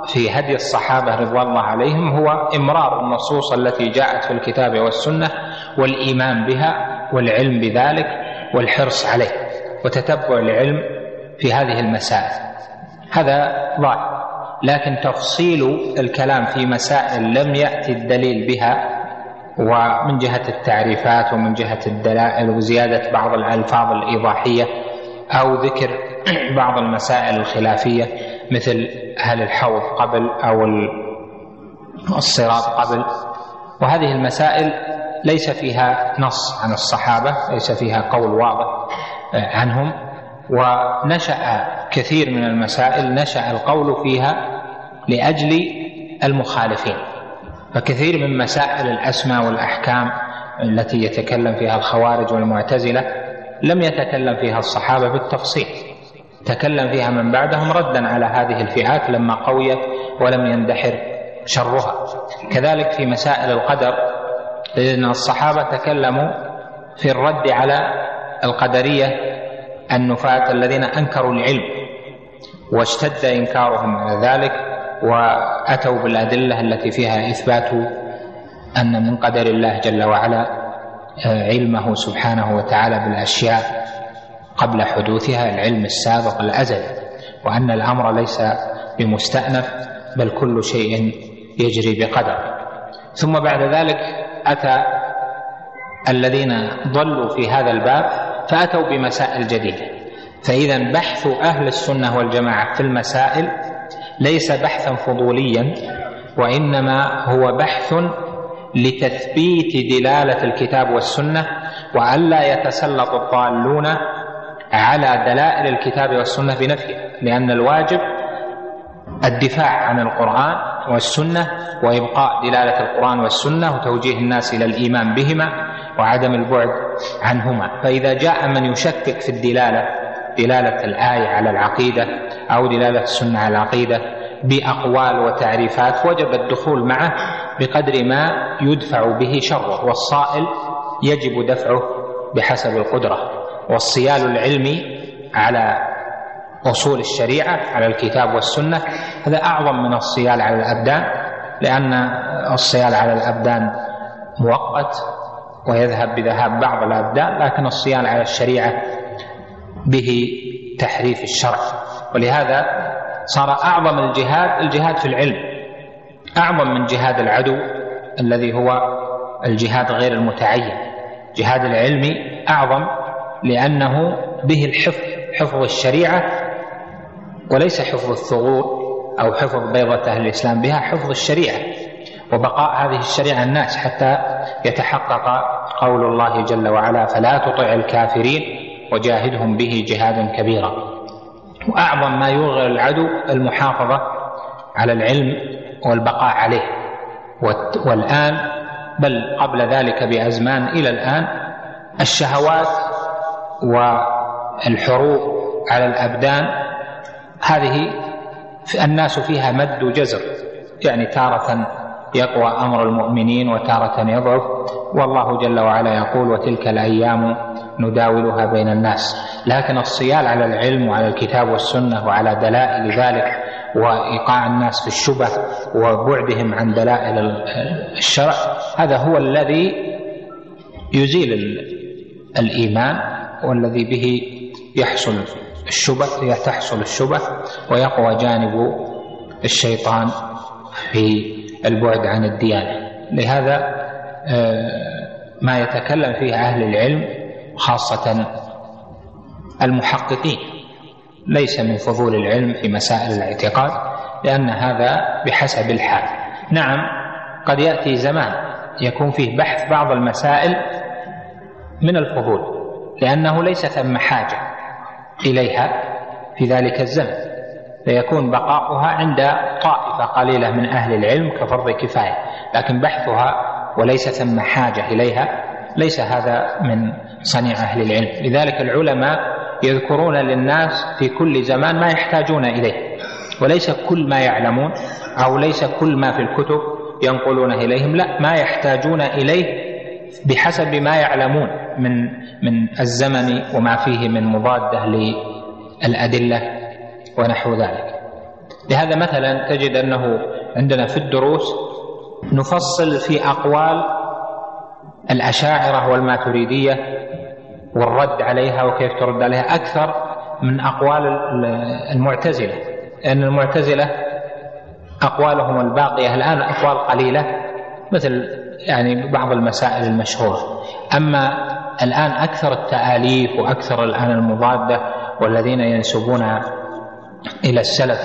في هدي الصحابة رضوان الله عليهم هو إمرار النصوص التي جاءت في الكتاب والسنة والإيمان بها والعلم بذلك والحرص عليه وتتبع العلم في هذه المسائل. هذا ظاهر لكن تفصيل الكلام في مسائل لم يأتي الدليل بها ومن جهة التعريفات ومن جهة الدلائل وزيادة بعض الألفاظ الإيضاحية أو ذكر بعض المسائل الخلافية مثل هل الحوض قبل أو الصراط قبل. وهذه المسائل ليس فيها نص عن الصحابة ليس فيها قول واضح عنهم. ونشأ كثير من المسائل نشأ القول فيها لأجل المخالفين. فكثير من مسائل الأسماء والأحكام التي يتكلم فيها الخوارج والمعتزلة لم يتكلم فيها الصحابة بالتفصيل. تكلم فيها من بعدهم ردا على هذه الفئات لما قويت ولم يندحر شرها. كذلك في مسائل القدر لأن الصحابة تكلموا في الرد على القدرية النفاة الذين أنكروا العلم واشتد إنكارهم على ذلك وأتوا بالأدلة التي فيها إثبات أن من قدر الله جل وعلا علمه سبحانه وتعالى بالأشياء. قبل حدوثها العلم السابق الأزلي وأن الأمر ليس بمستأنف بل كل شيء يجري بقدر. ثم بعد ذلك أتى الذين ضلوا في هذا الباب فأتوا بمسائل جديدة. فإذا بحث أهل السنة والجماعة في المسائل ليس بحثا فضوليا وإنما هو بحث لتثبيت دلالة الكتاب والسنة وألا يتسلط الضالون على دلائل الكتاب والسنة بنفيها لأن الواجب الدفاع عن القرآن والسنة وإبقاء دلالة القرآن والسنة وتوجيه الناس إلى الإيمان بهما وعدم البعد عنهما. فإذا جاء من يشكك في الدلالة دلالة الآية على العقيدة أو دلالة السنة على العقيدة بأقوال وتعريفات وجب الدخول معه بقدر ما يدفع به شره والصائل يجب دفعه بحسب القدرة. والصيال العلمي على أصول الشريعة على الكتاب والسنة. هذا أعظم من الصيال على الأبدان لأن الصيال على الأبدان مؤقت ويذهب بذهاب بعض الأبدان لكن الصيال على الشريعة به تحريف الشرع. ولهذا صار أعظم الجهاد الجهاد في العلم. أعظم من جهاد العدو الذي هو الجهاد غير المتعين. جهاد العلم أعظم لأنه به الحفظ حفظ الشريعة وليس حفظ الثغور أو حفظ بيضة أهل الإسلام بها حفظ الشريعة. وبقاء هذه الشريعة الناس حتى يتحقق قول الله جل وعلا فلا تطع الكافرين وجاهدهم به جهادا كبيرا. وأعظم ما يوغل العدو المحافظة على العلم والبقاء عليه. والآن بل قبل ذلك بأزمان إلى الآن الشهوات والحروب على الأبدان هذه الناس فيها مد وجزر يعني تارة يقوى أمر المؤمنين وتارة يضعف والله جل وعلا يقول وتلك الأيام نداولها بين الناس. لكن الصيال على العلم وعلى الكتاب والسنة وعلى دلائل ذلك وإيقاع الناس في الشبه وبعدهم عن دلائل الشرع هذا هو الذي يزيل الإيمان والذي به يحصل الشبه تحصل الشبه ويقوى جانب الشيطان في البعد عن الديانة. لهذا آه، ما يتكلم فيه أهل العلم خاصة المحققين. ليس من فضول العلم في مسائل الاعتقاد لأن هذا بحسب الحال. نعم قد يأتي زمان يكون فيه بحث بعض المسائل من الفضول. لأنه ليس ثم حاجة إليها في ذلك الزمن فيكون بقاؤها عند طائفة قليلة من أهل العلم كفرض كفاية لكن بحثها وليس ثم حاجة إليها ليس هذا من صنيع أهل العلم. لذلك العلماء يذكرون للناس في كل زمان ما يحتاجون إليه وليس كل ما يعلمون أو ليس كل ما في الكتب ينقلونه إليهم لا ما يحتاجون إليه بحسب ما يعلمون. من من الزمن وما فيه من مضادة للأدلة ونحو ذلك. لهذا مثلا تجد أنه عندنا في الدروس نفصل في أقوال الأشاعرة والماتريدية والرد عليها وكيف ترد عليها أكثر من أقوال المعتزلة. لأن المعتزلة أقوالهم الباقية الآن أقوال قليلة مثل يعني بعض المسائل المشهورة. أما الآن أكثر التآليف وأكثر الآن المضادة والذين ينسبون إلى السلف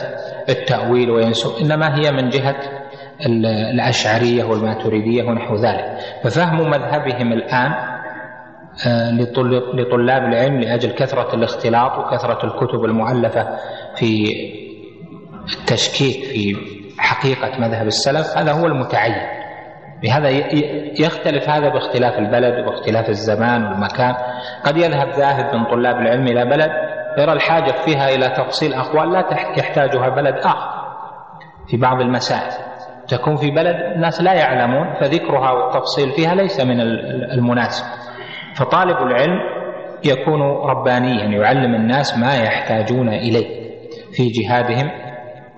التأويل وينسب إنما هي من جهة الأشعرية والماتريدية ونحو ذلك. ففهم مذهبهم الآن آه، لطلاب العلم لأجل كثرة الاختلاط وكثرة الكتب المؤلفة في التشكيك في حقيقة مذهب السلف هذا هو المتعين. بهذا يختلف هذا باختلاف البلد واختلاف الزمان والمكان. قد يذهب ذاهب من طلاب العلم إلى بلد يرى الحاجة فيها إلى تفصيل أقوال لا يحتاجها بلد آخر في بعض المسائل. تكون في بلد الناس لا يعلمون فذكرها والتفصيل فيها ليس من المناسب. فطالب العلم يكون ربانيا يعلم الناس ما يحتاجون إليه في جهادهم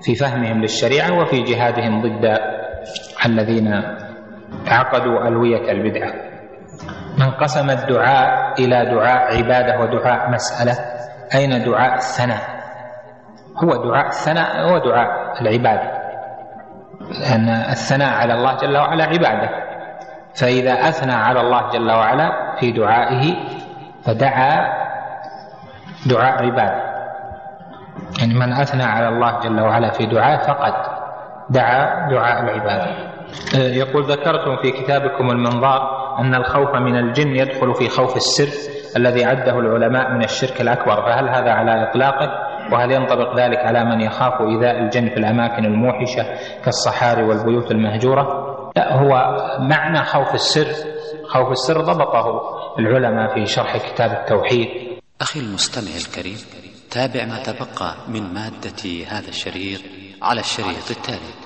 في فهمهم للشريعة وفي جهادهم ضد الذين عقدوا ألوية البدعة. من قسم الدعاء إلى دعاء عبادة ودعاء مسألة أين دعاء الثناء؟ هو دعاء الثناء هو دعاء العبادة لأن الثناء على الله جل وعلا عبادة. فإذا أثنى على الله جل وعلا في دعائه فدعا دعاء عبادة يعني من أثنى على الله جل وعلا في دعائه فقد دعا دعاء العبادة يقول ذكرتم في كتابكم المنظار أن الخوف من الجن يدخل في خوف السر الذي عده العلماء من الشرك الأكبر. فهل هذا على إطلاقه وهل ينطبق ذلك على من يخاف إيذاء الجن في الأماكن الموحشة كالصحاري والبيوت المهجورة؟ لا هو معنى خوف السر خوف السر ضبطه العلماء في شرح كتاب التوحيد. أخي المستمع الكريم تابع ما تبقى من مادة هذا الشريط على الشريط التالي